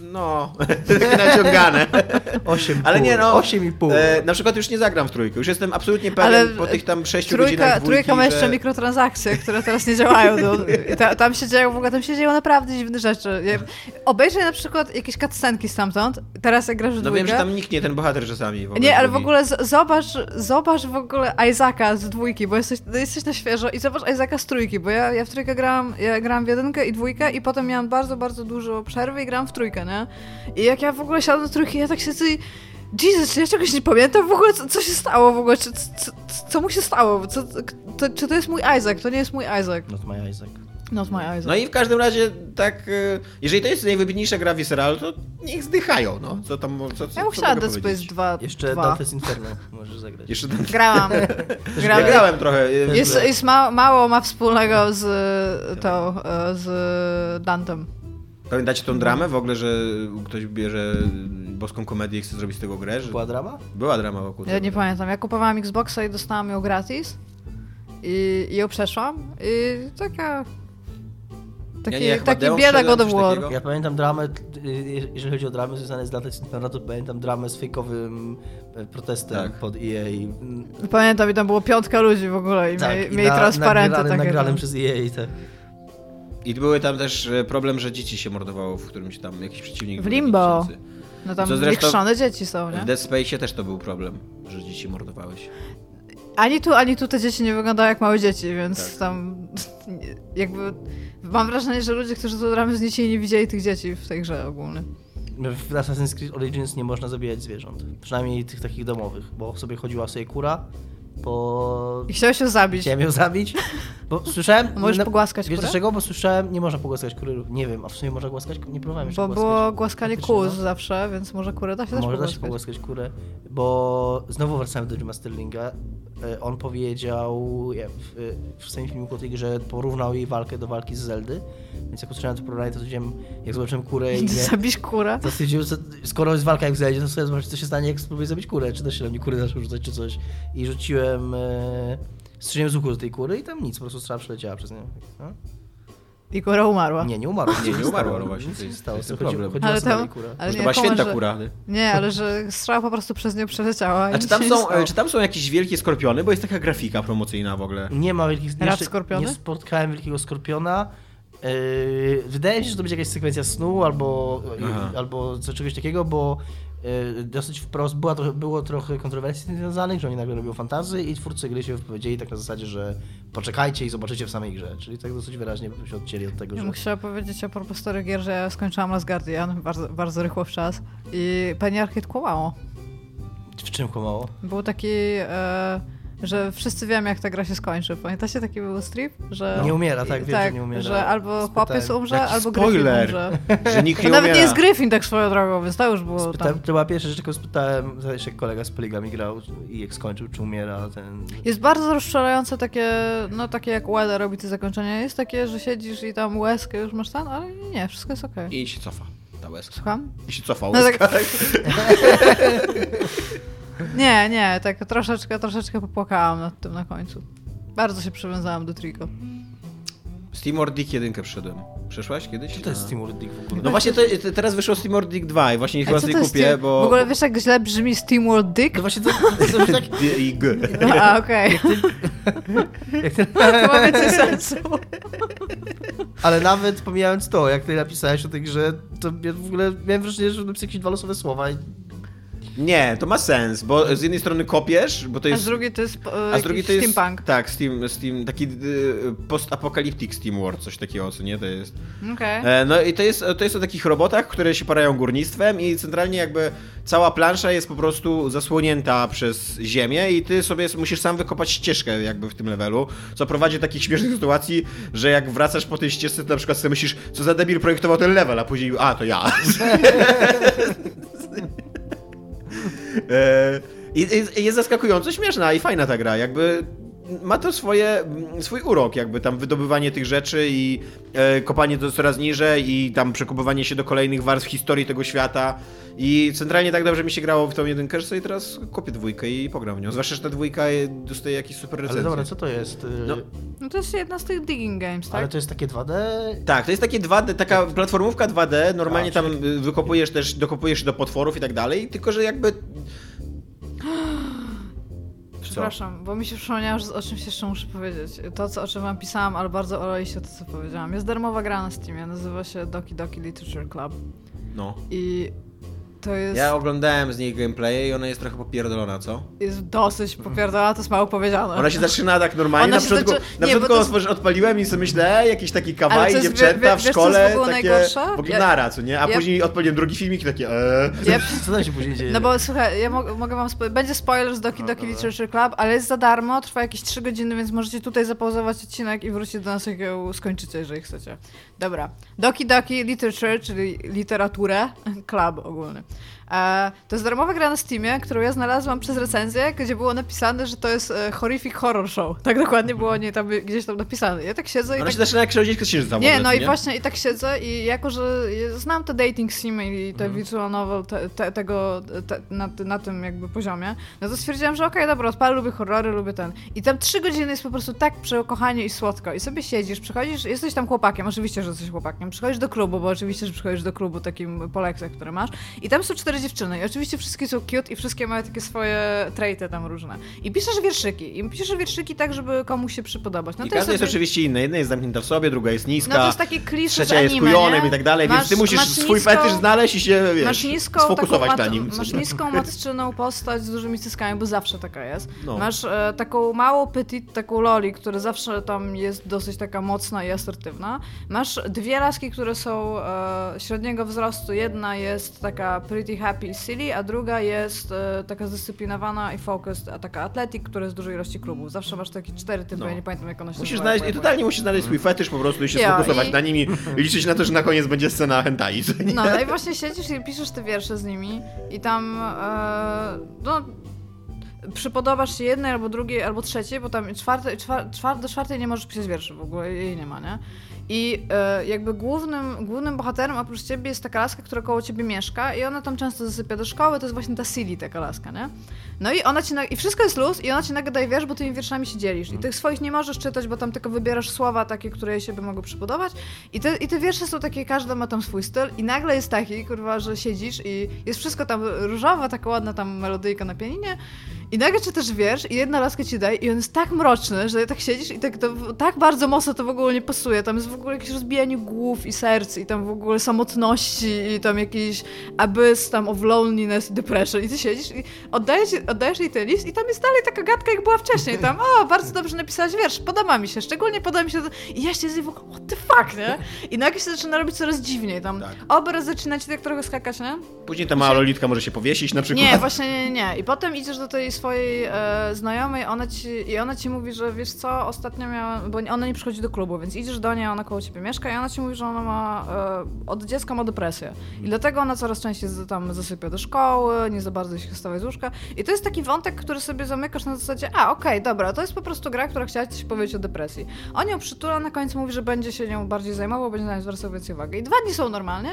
No, takie naciągane. 8,5. Ale nie no, 8,5. e, na przykład już nie zagram w trójkę, już jestem absolutnie pewien Ale po tych tam 6 Trójka, godzinach trójka dwójki, ma jeszcze że... mikrotransakcje, które teraz nie działają. No, ta, tam się dzieją w ogóle, tam się dzieją naprawdę dziwne rzeczy. Ja- Obejrzyj na przykład jakieś cutscenki stamtąd, teraz jak grasz w No dwójkę. wiem, że tam niknie ten bohater czasami. W ogóle Nie, ale w ogóle z, zobacz, zobacz w ogóle Isaaca z dwójki, bo jesteś, jesteś na świeżo i zobacz Isaaca z trójki, bo ja, ja w trójkę grałam, ja grałam w jedynkę i dwójkę i potem miałam bardzo, bardzo dużo przerwy i grałam w trójkę, nie? I jak ja w ogóle siadam do trójki, ja tak siedzę i Jesus, czy ja czegoś nie pamiętam w ogóle, co, co się stało w ogóle, czy, co, co mu się stało, co, to, czy to jest mój Isaac, to nie jest mój Isaac. Not my Isaac. Not my Isaac. No i w każdym razie tak, y, jeżeli to jest najwybitniejsza gra Visceral, to niech zdychają, no. Co tam, co, co, ja bym co chciała mogę Dead Space powiedzieć? 2. Jeszcze 2. Dante's Inferno możesz zagrać. Jeszcze ten... Grałam. Ja grałam. grałem trochę. y, Jest, jest ma, mało ma wspólnego z tą, y, z Dantem. Pamiętacie tą dramę w ogóle, że ktoś bierze boską komedię i chce zrobić z tego grę? Że... Była drama? Była drama wokół Ja tego. nie pamiętam. Ja kupowałam Xboxa i dostałam ją gratis. I, i ją przeszłam. I taka... Taki, nie, chyba taki bieda God of War. Ja pamiętam dramę, y, jeżeli chodzi o dramy związane z Center, to pamiętam dramę z fejkowym e, protestem Tak. pod EA. Pamiętam, i tam było piątka ludzi w ogóle i Tak, mieli, transparenty nagranym, takie. nagranym przez EA. Te. I były tam też e, problem, że dzieci się mordowało w którymś tam jakiś przeciwnik. W Limbo. No tam Co zresztą- dzieci są, nie? W Dead Space też to był problem, że dzieci mordowałeś. Ani tu, ani tu te dzieci nie wyglądają jak małe dzieci, więc Tak. tam jakby mam wrażenie, że ludzie, którzy to gramy z dzieci nie widzieli tych dzieci w tej grze ogólnie. W Assassin's Creed Origins nie można zabijać zwierząt. Przynajmniej tych takich domowych, bo sobie chodziła sobie kura, bo I chciałeś się zabić. chciałem ją zabić, bo słyszałem... A możesz na- pogłaskać Wiesz kurę? dlaczego? Bo słyszałem, nie można pogłaskać kury, nie wiem, a w sumie można głaskać, nie próbowałem jeszcze Bo głaskać. było głaskanie kóz no. zawsze, więc może kurę da się Może da się pogłaskać kurę, bo znowu wracamy do Jima Sterlinga. E, On powiedział ja, w, w swoim filmiku o tej grze, porównał jej walkę do walki z Zeldy, więc jak usłyszałem to porównanie, to stwierdziłem, jak zobaczyłem kurę i nie, Zabić kurę? to stwierdziłem, że skoro jest walka jak w Zeldzie, to sobie zobaczyć, co się stanie, jak spróbuję zabić kurę, czy też się na mnie kury zaczną rzucać, czy coś. I rzuciłem, e, strzeliłem z łuku do tej kury i tam nic, po prostu strzała przeleciała przez nią. No? I kura umarła. Nie, nie umarła. Nie, nie umarła, no właśnie, nic to jest- stało, to jest chodziło- problem. chodziło Ale tam, kurę. ale to nie, była komu, święta że- kura. Nie, ale że strzała po prostu przez nią przeleciała. A czy tam są, stało. czy tam są jakieś wielkie skorpiony? Bo jest taka grafika promocyjna w ogóle. Nie ma wielkich... Rad skorpiony? Nie spotkałem wielkiego skorpiona. Yy, wydaje mi się, że to będzie jakaś sekwencja snu albo, Aha. albo coś czegoś takiego, bo dosyć wprost była było trochę kontrowersji z tym związanych, że oni nagle robią fantazy i twórcy gry się wypowiedzieli tak na zasadzie, że poczekajcie i zobaczycie w samej grze. Czyli tak dosyć wyraźnie się odcięli od tego, Ja że... bym chciała powiedzieć a propos starych gier, że ja skończyłam Last Guardian bardzo, bardzo rychło w czas i Penny Arcade kłamało. W czym kłamało? Był taki, e, że wszyscy wiemy jak ta gra się skończy. Pamiętacie taki był strip? Że, Nie umiera, tak, wiem, tak, że nie umiera. że albo Spytałem. chłopiec umrze, Jaki albo spoiler. Gryffin umrze. Że nikt To nie nawet nie umiera. jest Gryffin tak swoją drogą, więc to już było tam. Spytałem, to była pierwsza rzecz, jaką spytałem, jak kolega z Poligami grał i jak skończył, czy umiera ten... Jest bardzo rozczulające takie, no takie jak Ueda robi te zakończenia. Jest takie, że siedzisz i tam łezkę już masz tam, ale nie, wszystko jest okej. I się cofa ta łezka. Słucham? I się cofa No łezka. tak- Nie, nie, tak troszeczkę, troszeczkę popłakałam nad tym na końcu. Bardzo się przywiązałam do Trico. Steam Dick 1 przyszedłem. Przeszłaś kiedyś? Co to jest Na- Steam Dick w ogóle? No właśnie to, to teraz wyszło Steam Dick 2 i właśnie chyba sobie kupię, Steam- bo... W ogóle wiesz jak źle brzmi SteamWorld Dick? No właśnie to, to, to, tak, Dig. A, okej. To ma więcej sensu. ale nawet pomijając to, jak ty napisałeś o tej grze, to ja w ogóle miałem wrażenie, że napisałeś jakieś dwa losowe słowa i Nie, to ma sens, bo z jednej strony kopiesz, bo to A jest... z drugiej to jest, e, A z drugiej to jest. steampunk. Tak, Steam, Steam taki y, post-apocalyptic Steam World, coś takiego, co nie? To jest. Okej. E, no i to jest, to jest o takich robotach, które się parają górnictwem i centralnie jakby cała plansza jest po prostu zasłonięta przez ziemię i ty sobie musisz sam wykopać ścieżkę jakby w tym levelu, co prowadzi do takich śmiesznych sytuacji, że jak wracasz po tej ścieżce, to na przykład sobie myślisz, co za debil projektował ten level, a później, a to ja. I- jest zaskakująco śmieszna i fajna ta gra, jakby ma to swoje, swój urok, jakby tam wydobywanie tych rzeczy i e, kopanie to coraz niżej i tam przekopywanie się do kolejnych warstw historii tego świata i centralnie tak dobrze mi się grało w tą jedynkę, że sobie teraz kopię dwójkę i pogram w nią, zwłaszcza, że ta dwójka dostaje jakieś super recenzje. Ale dobra, co to jest? Y, No. No to jest jedna z tych digging games, tak? Ale to jest takie 2D? Tak, to jest takie 2D, taka platformówka 2D, normalnie A, tam y, wykopujesz też, dokopujesz do potworów i tak dalej, tylko że jakby... Przepraszam, bo mi się przypomniało, że o czymś jeszcze muszę powiedzieć. To, co, o czym wam pisałam, ale bardzo olejście to, co powiedziałam. Jest darmowa gra na Steamie, nazywa się Doki Doki Literature Club. No. I to jest, Ja oglądałem z niej gameplay i ona jest trochę popierdolona, co? jest dosyć popierdolona, to jest mało powiedziane. Ona się zaczyna tak normalnie, Ona na początku, zaczy- na początku jest- odpaliłem i sobie myślę, e, jakiś taki jest- dziewczęta w wiesz, co jest szkole, w ogóle takie najgorsze? w ogóle Ja- nara, co nie? A ja- później odpaliłem drugi filmik i takie, e, Ja, Co tam się później dzieje? no bo słuchaj, ja mo- mogę wam spo- będzie spoiler z Doki No, Doki dobra. Literature Club, ale jest za darmo, trwa jakieś 3 godziny, więc możecie tutaj zapauzować odcinek i wrócić do nas, jak ją skończycie, jeżeli chcecie. Dobra. Doki Doki Literature, czyli literaturę, club ogólny. E, to jest darmowa gra na Steamie, którą ja znalazłam przez recenzję, gdzie było napisane, że to jest e, horrific horror show. Tak dokładnie było nie tam, gdzieś tam napisane. Ja tak siedzę i Ona tak... się zaczyna jak księżyc księżyca Nie, może, no nie? i właśnie i tak siedzę i jako, że znam te dating simy i te Mhm. visual novel te, te, tego te, na, na tym jakby poziomie, no to stwierdziłam, że okej, dobra, odpalę, lubię horrory, lubię ten. I tam trzy godziny jest po prostu tak przekochanie i słodko i sobie siedzisz, przychodzisz, jesteś tam chłopakiem, oczywiście, że jesteś chłopakiem, przychodzisz do klubu, bo oczywiście, że przychodzisz do klubu takim po lekcjach, które masz i tam są cztery dziewczyny i oczywiście wszystkie są cute i wszystkie mają takie swoje traity tam różne. I piszesz wierszyki i piszesz wierszyki tak, żeby komuś się przypodobać. No I to jest każda jest sobie- oczywiście inna. Jedna jest zamknięta w sobie, druga jest niska. no to jest takie klisze Trzecia z jest kujonem i tak dalej, Masz- więc ty musisz swój niską- fetysz znaleźć i się, wiesz, Masz niską, sfokusować na nim. Masz niską matczyną postać z dużymi cyckami, bo zawsze taka jest. No. Masz e, taką małą petit, taką loli, która zawsze tam jest dosyć taka mocna i asertywna. Masz dwie laski, które są e, średniego wzrostu. Jedna jest taka pretty happy silly, a druga jest e, taka zdyscyplinowana i focused, a taka athletic, która jest z dużej ilości klubów. Zawsze masz takie cztery typy, No. ja nie pamiętam jak one się Musisz znaleźć, i totalnie musisz znaleźć swój fetysz po prostu i się Ja, sfokusować i- na nim i liczyć na to, że na koniec będzie scena hentai. No, no i właśnie siedzisz i piszesz te wiersze z nimi i tam e, no, przypodobasz się jednej albo drugiej, albo trzeciej, bo tam czwarte, czwar, czwar, do czwartej nie możesz pisać wierszy w ogóle, jej nie ma, nie? I e, jakby głównym, głównym bohaterem oprócz ciebie jest taka laska, która koło ciebie mieszka i ona tam często zasypia do szkoły, to jest właśnie ta Silly, taka laska, nie? No i ona ci, na, i wszystko jest luz i ona ci nagle daje wiersz, bo tymi wierszami się dzielisz i tych swoich nie możesz czytać, bo tam tylko wybierasz słowa takie, które jej się by mogły przypodobać i te, i te wiersze są takie, każdy ma tam swój styl i nagle jest taki, kurwa, że siedzisz i jest wszystko tam różowe, taka ładna tam melodyjka na pianinie i nagle czytasz wiersz i jedna laska ci daje i on jest tak mroczny, że tak siedzisz i tak, to, tak bardzo mocno to w ogóle nie pasuje. Tam jest w ogóle jakieś rozbijanie głów i serc i tam w ogóle samotności i tam jakiś abyss tam of loneliness i depression i ty siedzisz i oddajesz, oddajesz jej ten list i tam jest dalej taka gadka jak była wcześniej. Tam, o, bardzo dobrze napisałaś wiersz, podoba mi się, szczególnie podoba mi się to... I ja się z niej w ogóle, what the fuck, nie? I nagle się zaczyna robić coraz dziwniej. Tam Tak. obraz zaczyna ci tak trochę skakać, nie? Później ta mała lolitka może się powiesić na przykład. Nie, właśnie nie, nie. I potem idziesz do tej swojej e, znajomej ona ci, i ona ci mówi, że wiesz co, ostatnio miała, bo ona nie przychodzi do klubu, więc idziesz do niej, ona koło ciebie mieszka i ona ci mówi, że ona ma, e, od dziecka ma depresję. I dlatego ona coraz częściej z- tam zasypia do szkoły, nie za bardzo się wstawia z łóżka. I to jest taki wątek, który sobie zamykasz na zasadzie, a okej, dobra, to jest po prostu gra, która chciała ci powiedzieć o depresji. On ją przytula, na końcu mówi, że będzie się nią bardziej zajmował, będzie na nią zwracał więcej uwagi. I dwa dni są normalnie,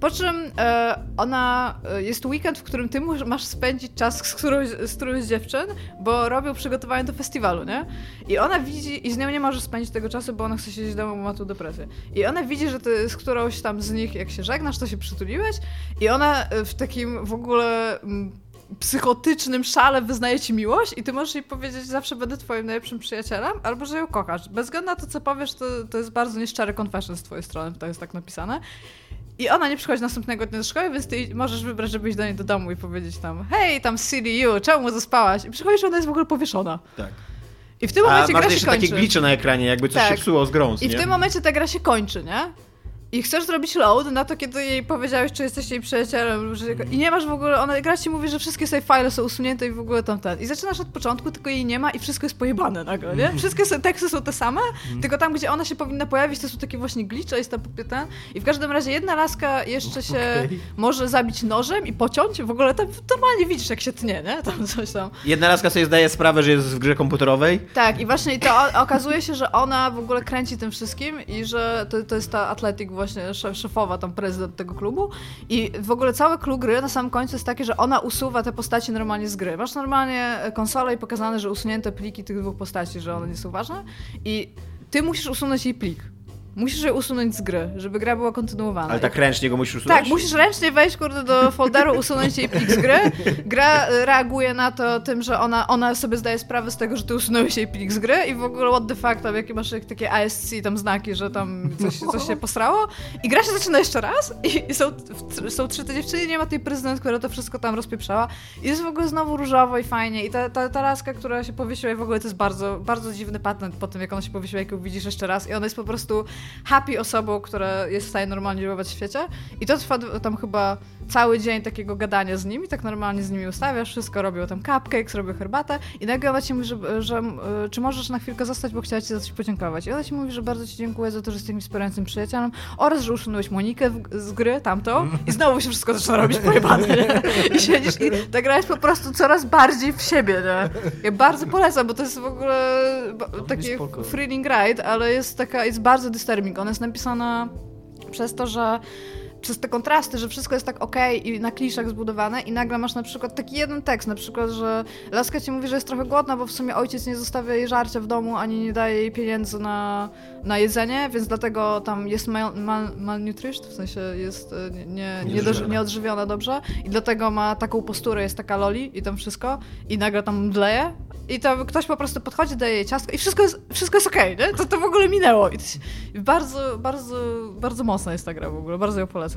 po czym e, ona, e, jest weekend, w którym ty masz spędzić czas z którąś, z którąś z dziewczyn, bo robią przygotowania do festiwalu, nie? I ona widzi, i z nią nie możesz spędzić tego czasu, bo ona chce siedzieć w domu, bo ma tu I ona widzi, że ty z którąś tam z nich, jak się żegnasz, to się przytuliłeś i ona e, w takim w ogóle... mm, psychotycznym szale wyznaje ci miłość i ty możesz jej powiedzieć, zawsze będę twoim najlepszym przyjacielem, albo że ją kochasz. Bez względu na to, co powiesz, to, to jest bardzo nieszczary confession z twojej strony, to jest tak napisane. I ona nie przychodzi następnego dnia do szkoły, więc ty możesz wybrać, żeby iść do niej do domu i powiedzieć tam hej, tam silly you, czemu zaspałaś? I przychodzisz, ona jest w ogóle powieszona. Tak. I w tym A momencie masz gra się jeszcze takie kończy. glicze na ekranie, jakby coś Tak. się psuło z grą, I w nie? tym momencie ta gra się kończy, nie? I chcesz zrobić load na to, kiedy jej powiedziałeś, czy jesteś jej przyjacielem, że... i nie masz w ogóle, ona gra ci mówi, że wszystkie save file są usunięte i w ogóle tam ten. I zaczynasz od początku, tylko jej nie ma i wszystko jest pojebane nagle, nie? Wszystkie są, teksty są te same, tylko tam, gdzie ona się powinna pojawić, to są takie właśnie glitche, jest ta ten. I w każdym razie jedna laska jeszcze się Okej. może zabić nożem i pociąć, w ogóle tam normalnie widzisz, jak się tnie, nie? Tam coś tam. Jedna laska sobie zdaje sprawę, że jest w grze komputerowej. Tak, i właśnie to okazuje się, że ona w ogóle kręci tym wszystkim i że to, to jest ta atletyk właśnie szef, szefowa, tam prezydent tego klubu i w ogóle cały klub gry na samym końcu jest taki, że ona usuwa te postaci normalnie z gry. Masz normalnie konsolę i pokazane, że usunięte pliki tych dwóch postaci, że one nie są ważne i ty musisz usunąć jej plik. Musisz je usunąć z gry, żeby gra była kontynuowana. Ale tak ręcznie go musisz usunąć? Tak, musisz ręcznie wejść, kurde, do folderu, usunąć jej plik z gry. Gra e, reaguje na to tym, że ona, ona sobie zdaje sprawę z tego, że ty usunąłeś jej plik z gry i w ogóle what the fuck, tam jakie masz takie ASC, tam znaki, że tam coś, coś się posrało. I gra się zaczyna jeszcze raz i, i są, są trzy te dziewczyny, nie ma tej prezydent, która to wszystko tam rozpieprzała. I jest w ogóle znowu różowo i fajnie. I ta, ta, ta laska, która się powiesiła i w ogóle to jest bardzo, bardzo dziwny patent po tym, jak ona się powiesiła, jak ją widzisz jeszcze raz. I ona jest po prostu happy osobą, która jest w stanie normalnie działać w świecie. I to trwa tam chyba cały dzień takiego gadania z nimi, tak normalnie z nimi ustawiasz, wszystko robią tam cupcakes, robią herbatę i nagle ona ci mówi, że, że y, czy możesz na chwilkę zostać, bo chciała ci za coś podziękować. I ona ci mówi, że bardzo ci dziękuję za to, że jesteś mi wspierającym przyjacielem oraz, że usunąłeś Monikę w, z gry, tamto i znowu się wszystko zaczyna robić pojebane, nie? I siedzisz i ta gra jest po prostu coraz bardziej w siebie, nie? Ja bardzo polecam, bo to jest w ogóle taki thrilling ride, ale jest taka, jest bardzo disturbing. Ona jest napisana przez to, że przez te kontrasty, że wszystko jest tak okej i na kliszach zbudowane i nagle masz na przykład taki jeden tekst, na przykład, że laska ci mówi, że jest trochę głodna, bo w sumie ojciec nie zostawia jej żarcia w domu, ani nie daje jej pieniędzy na, na jedzenie, więc dlatego tam jest mal, mal, malnutrished, w sensie jest e, nie, nie, nie, Nieodżywiona. nieodżywiona dobrze i dlatego ma taką posturę, jest taka loli i tam wszystko i nagle tam mdleje i to ktoś po prostu podchodzi, daje jej ciastko i wszystko jest, wszystko jest okej, nie? To, to w ogóle minęło i bardzo, bardzo, bardzo mocna jest ta gra w ogóle, bardzo ją polecam.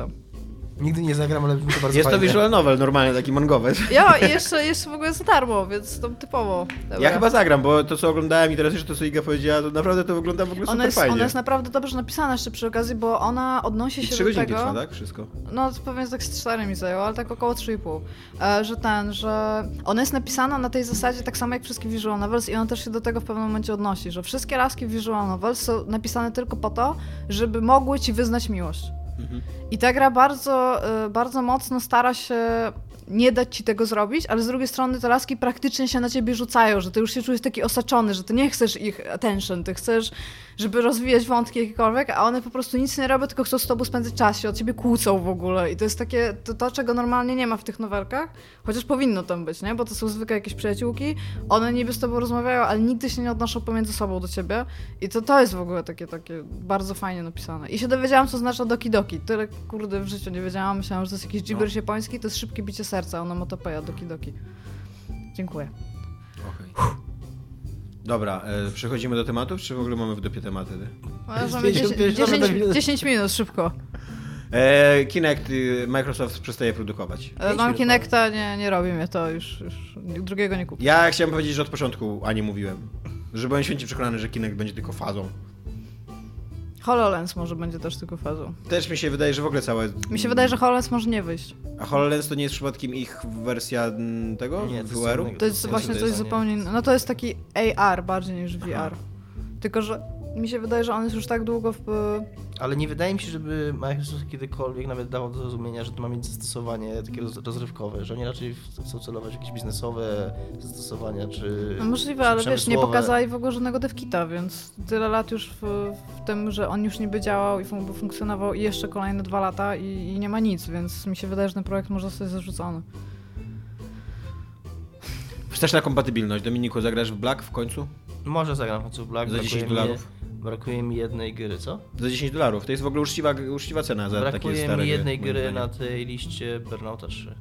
Nigdy nie zagram, ale brzmi to bardzo Jest to fajnie. visual novel, normalnie taki mangowy. Ja i jeszcze, jeszcze w ogóle za darmo, więc to typowo. Dobra. Ja chyba zagram, bo to co oglądałem i teraz jeszcze to co Iga powiedziała, to naprawdę to wygląda w ogóle ona super jest, fajnie. ona jest naprawdę dobrze napisana jeszcze przy okazji, bo ona odnosi I się trzy do godzinki tego. trwa, tak? Wszystko. No to pewnie tak z 4 mi zajęło, ale tak około 3,5. E, że ten, że ona jest napisana na tej zasadzie tak samo jak wszystkie visual novels i ona też się do tego w pewnym momencie odnosi, że wszystkie laski visual novels są napisane tylko po to, żeby mogły ci wyznać miłość. Mhm. I ta gra bardzo, y, bardzo mocno stara się nie dać ci tego zrobić, ale z drugiej strony te laski praktycznie się na ciebie rzucają, że ty już się czujesz taki osaczony, że ty nie chcesz ich attention, ty chcesz, żeby rozwijać wątki jakiekolwiek, a one po prostu nic nie robią, tylko chcą z tobą spędzać czas, się od ciebie kłócą w ogóle i to jest takie, to, to czego normalnie nie ma w tych nowelkach, chociaż powinno tam być, nie? Bo to są zwykle jakieś przyjaciółki, one niby z tobą rozmawiają, ale nigdy się nie odnoszą pomiędzy sobą do ciebie i to, to jest w ogóle takie, takie bardzo fajnie napisane. I się dowiedziałam, co znaczy Doki Doki. Tyle, kurde, w życiu nie wiedziałam. Myślałam, że to jest jakiś gibberish japoński, to jest szybkie bicie serca, onomatopeja Doki Doki. Dziękuję. Okej. Dobra, e, przechodzimy do tematów, czy w ogóle mamy w dupie tematy? Możemy 10, 55 10, minut. 10 minut, szybko. E, Kinect y, Microsoft przestaje produkować. E, Mam Kinecta, nie, nie robi mnie to, już, już drugiego nie kupię. Ja chciałem powiedzieć, że od początku, a nie mówiłem. Że byłem święcie przekonany, że Kinect będzie tylko fazą. HoloLens może będzie też tylko fazą. Też mi się wydaje, że w ogóle całe... Mi się wydaje, że HoloLens może nie wyjść. A HoloLens to nie jest przypadkiem ich wersja mm, tego? Nie, to jest VR-u? To jest właśnie to coś zupełnie innego. No to jest taki AR bardziej niż VR. Tylko, że mi się wydaje, że on jest już tak długo w... Ale nie wydaje mi się, żeby Microsoft kiedykolwiek nawet dawał do zrozumienia, że to ma mieć zastosowanie takie roz, rozrywkowe, że oni raczej chcą celować w jakieś biznesowe zastosowania, czy No możliwe, czy ale wiesz, nie pokazali w ogóle żadnego devkita, więc tyle lat już w, w tym, że on już niby działał i fun- funkcjonował i jeszcze kolejne dwa lata i, i nie ma nic, więc mi się wydaje, że ten projekt może zostać zarzucony. Wsteczna kompatybilność. Dominiku, zagrasz w Black w końcu? Może zagram w końcu w Black. Za brakuje 10 mi- dolarów. Brakuje mi jednej gry, co? Za 10 dolarów. To jest w ogóle uczciwa, uczciwa cena za takie Brakuje stare mi jednej gry na tej liście Burnouta 3.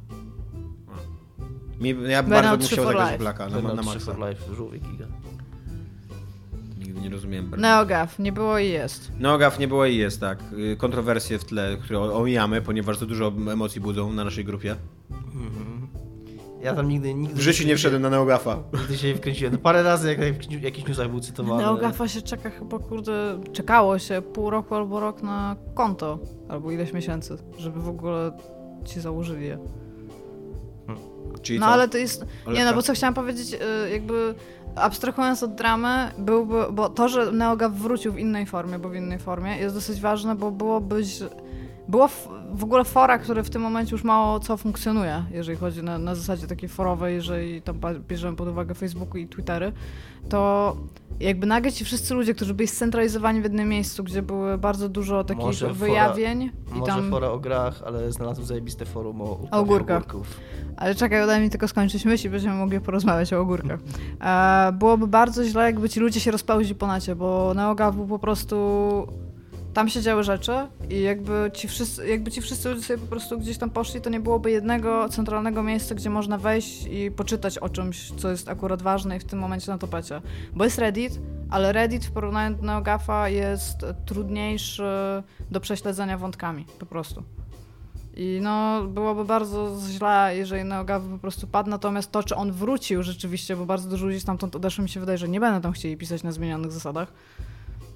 Mi, ja bym Burnout bardzo bym 3 chciał zagrać. Blacka na, Burnout na 3 maksa. for Life, żółwie giga. Nigdy nie rozumiem. NeoGAF, nie było i jest. No, gaf nie było i jest, tak. Y, Kontrowersje w tle, które omijamy, ponieważ za dużo emocji budzą na naszej grupie. Mhm. Ja tam nigdy, nigdy... W życiu nie wszedłem na Neogafa. Nigdy się nie wkręciłem. No parę razy jak w jakichś newsach był cytowany. NeoGAFa się czeka chyba, kurde, czekało się pół roku albo rok na konto, albo ileś miesięcy, żeby w ogóle ci założyli je. Czyli No co? ale to jest. Nie, Olewka? no bo co chciałam powiedzieć, y, jakby abstrahując od dramy, byłby, bo to, że NeoGAF wrócił w innej formie, bo w innej formie, jest dosyć ważne, bo byłoby. ź- Było w, w ogóle fora, które w tym momencie już mało co funkcjonuje, jeżeli chodzi na, na zasadzie takiej forowej, jeżeli tam bierzemy pod uwagę Facebooku i Twittery, to jakby nagle ci wszyscy ludzie, którzy byli scentralizowani w jednym miejscu, gdzie było bardzo dużo takich Może fora- wyjawień i Może tam... fora o grach, ale znalazłem zajebiste forum o uprawie ogórkach. ogórków. Ale czekaj, daj mi tylko skończyć myśl i będziemy mogli porozmawiać o ogórkach. E, byłoby bardzo źle, jakby ci ludzie się rozpełzli po nacie, bo NeoGAF był po prostu... Tam się działy rzeczy i jakby ci, wszyscy, jakby ci wszyscy ludzie sobie po prostu gdzieś tam poszli, to nie byłoby jednego centralnego miejsca, gdzie można wejść i poczytać o czymś, co jest akurat ważne i w tym momencie na topecie. Bo jest Reddit, ale Reddit w porównaniu do NeoGAFa jest trudniejszy do prześledzenia wątkami, po prostu. I no, byłoby bardzo źle, jeżeli NeoGAF po prostu padł, natomiast to, czy on wrócił rzeczywiście, bo bardzo dużo ludzi stamtąd odeszło, mi się wydaje, że nie będą tam chcieli pisać na zmienionych zasadach,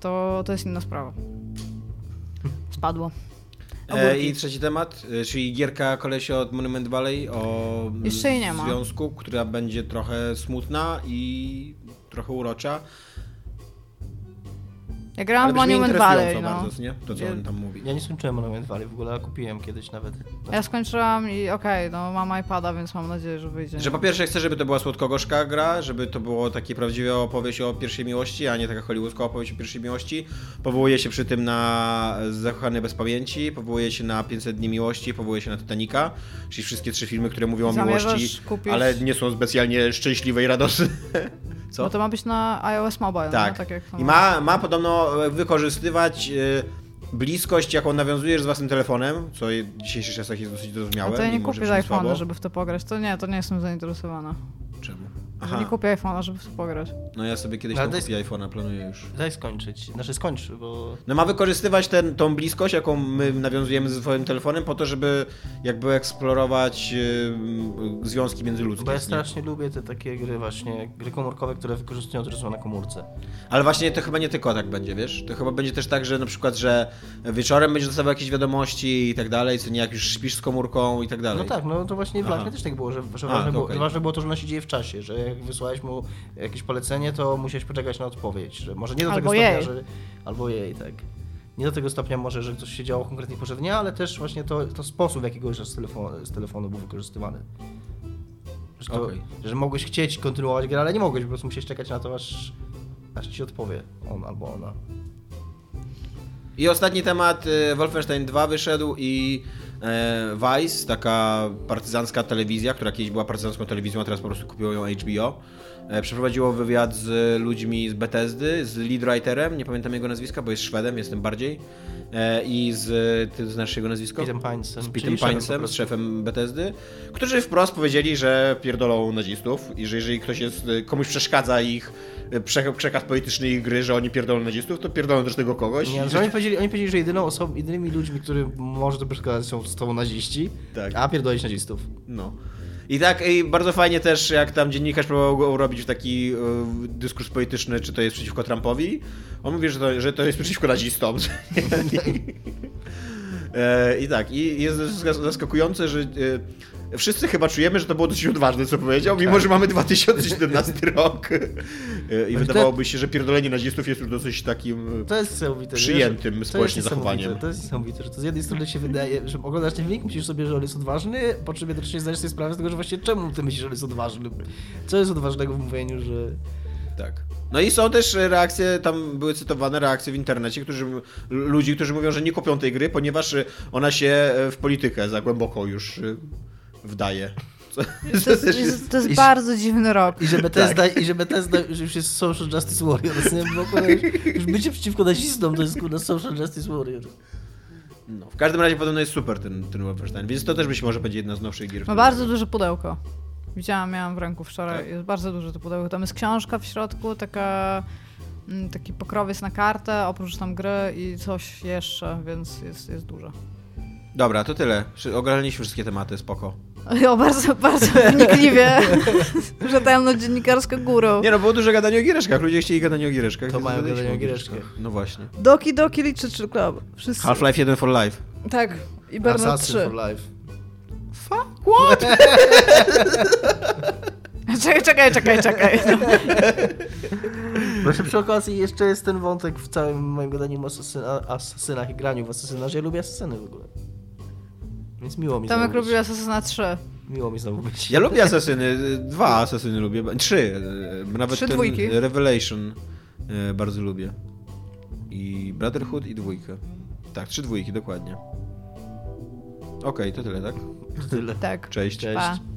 to, to jest inna sprawa. Spadło. E. I trzeci temat, e, czyli gierka kolesia od Monument Valley o mm, Jeszcze jej nie ma. związku, która będzie trochę smutna i trochę urocza. Ja grałam Ale w Monument Valley, no. bardzo, nie? To, co Ja- on tam mówi. Ja nie skończyłem Monument Valley w ogóle, a kupiłem kiedyś nawet. Ja skończyłam i okej, no mam iPada, więc mam nadzieję, że wyjdzie. Że po pierwsze chcę, żeby to była słodko-gorzka gra, żeby to było takie prawdziwe opowieść o pierwszej miłości, a nie taka hollywoodzka opowieść o pierwszej miłości. Powołuje się przy tym na Zakochany bez pamięci, powołuje się na 500 dni miłości, powołuje się na Titanica, czyli wszystkie trzy filmy, które mówią o Zamierzasz miłości, kupić- ale nie są specjalnie szczęśliwe i radosne. Co? No to ma być na iOS Mobile, Tak. no, tak jak I ma, ma podobno e, wykorzystywać e, bliskość, jaką nawiązujesz z własnym telefonem, co w dzisiejszych czasach jest dosyć A zrozumiałe. to ja nie kupię iPhone'a, żeby w to pograć. To nie, to nie jestem zainteresowana. Aha. Nie kupię iPhone'a, żeby w to pograć. No ja sobie kiedyś tam kupię iPhone'a, planuję już. Daj skończyć. Znaczy skończ, bo... No ma wykorzystywać ten, tą bliskość, jaką my nawiązujemy ze swoim telefonem, po to, żeby jakby eksplorować yy, związki międzyludzkie. Bo ja nie? strasznie lubię te takie gry właśnie, gry komórkowe, które wykorzystują to, że są na komórce. Ale właśnie to chyba nie tylko tak będzie, wiesz? To chyba będzie też tak, że na przykład, że wieczorem będziesz dostawał jakieś wiadomości i tak dalej, co nie jak już śpisz z komórką i tak dalej. No tak, no to właśnie w. Lifie też tak było, że, że, A, ważne, było, ważne było to, że ono się dzieje w czasie, że jak wysłałeś mu jakieś polecenie, to musiałeś poczekać na odpowiedź, że może nie do Albo tego stopnia, jej. że... Albo jej, tak. Nie do tego stopnia może, że coś się działo konkretnie porze dnia, ale też właśnie to, to sposób, w jaki z telefonu, z telefonu był wykorzystywany. Że, to, Okej. że mogłeś chcieć kontynuować grę, ale nie mogłeś, po prostu musiałeś czekać na to, aż, aż ci odpowie on albo ona. I ostatni temat, y, Wolfenstein 2 wyszedł i Vice, taka partyzancka telewizja, która kiedyś była partyzancką telewizją, a teraz po prostu kupiło ją HBO, e, przeprowadziło wywiad z ludźmi z Bethesdy, z lead writerem, nie pamiętam jego nazwiska, bo jest Szwedem, jestem bardziej, e, i z, ty znasz jego nazwisko? Z Petem Pinesem. Z po Pinesem, z szefem Bethesdy, którzy wprost powiedzieli, że pierdolą nazistów i że jeżeli ktoś jest, komuś przeszkadza ich e, przekaz polityczny ich gry, że oni pierdolą nazistów, to pierdolą też tego kogoś. Nie, że oni, powiedzieli, oni powiedzieli, że jedyną osobą, jedynymi ludźmi, którym może to przeszkadzać są z tobą naziści, Tak. a pierdolić nazistów. No. I tak, i bardzo fajnie też, jak tam dziennikarz próbował go robić taki e, dyskurs polityczny, czy to jest przeciwko Trumpowi. On mówi, że to, że to jest przeciwko nazistom. E, I tak, i jest zas- zaskakujące, że e, wszyscy chyba czujemy, że to było dosyć odważne, co powiedział, mimo że mamy 2017 rok. E, I wydawałoby się, że pierdolenie nazistów jest już dosyć takim... To jest nie? Przyjętym to społecznie zachowaniem. To jest niesamowite, że to z jednej strony się wydaje, że oglądasz ten filmik, myślisz sobie, że on jest odważny, po czym jednocześnie zdajesz sobie sprawę z tego, że właśnie czemu ty myślisz, że on jest odważny? Co jest odważnego w mówieniu, że... Tak. No i są też reakcje, tam były cytowane reakcje w internecie, którzy, ludzi, którzy mówią, że nie kopią tej gry, ponieważ y, ona się e, w politykę za głęboko już wdaje. Co, To jest, jest, to jest I- bardzo dziwny rok. I że Bethesda, i że Bethesda już jest Social Justice Warriors, nie? Bo już, już bycie przeciwko nazistom to jest kurde Social Justice Warriors. no, w każdym razie podobno jest super ten, ten Wolfenstein, więc to też być może będzie jedna z nowszych gier. Ma bardzo duże pudełko. Widziałam, miałam w ręku wczoraj. Tak? Jest bardzo duże to pudełko. Tam jest książka w środku, taka, mm, taki pokrowiec na kartę, oprócz tam gry i coś jeszcze, więc jest, jest dużo. Dobra, to tyle. Ogarnęliśmy wszystkie tematy, spoko. O, bardzo, bardzo wnikliwie. Rzetelno dziennikarska górą. Nie no, było dużo gadania o giereszkach, ludzie chcieli gadania o giereszkach. To mają gadanie o giereszkach. No właśnie. Doki Doki Literature Club. Wszyscy. Half-Life 1 for Life. Tak. I Bernard Assassin 3. for Life. Fuck, what? Czekaj, czekaj, czekaj, czekaj. Właśnie przy okazji jeszcze jest ten wątek w całym moim gadaniu o asasyna, asasynach i graniu w asasyna, że ja lubię asasyny w ogóle. Więc miło mi Tomek lubił być. Assassina 3. Miło mi znowu być. Ja lubię asesyny, dwa asesyny lubię, trzy, nawet Trzy ten dwójki. Revelation e, bardzo lubię. I Brotherhood i dwójkę. Tak, trzy dwójki, dokładnie. Okej, to tyle, tak? Tyle. Tak. Cześć. Cześć. Pa.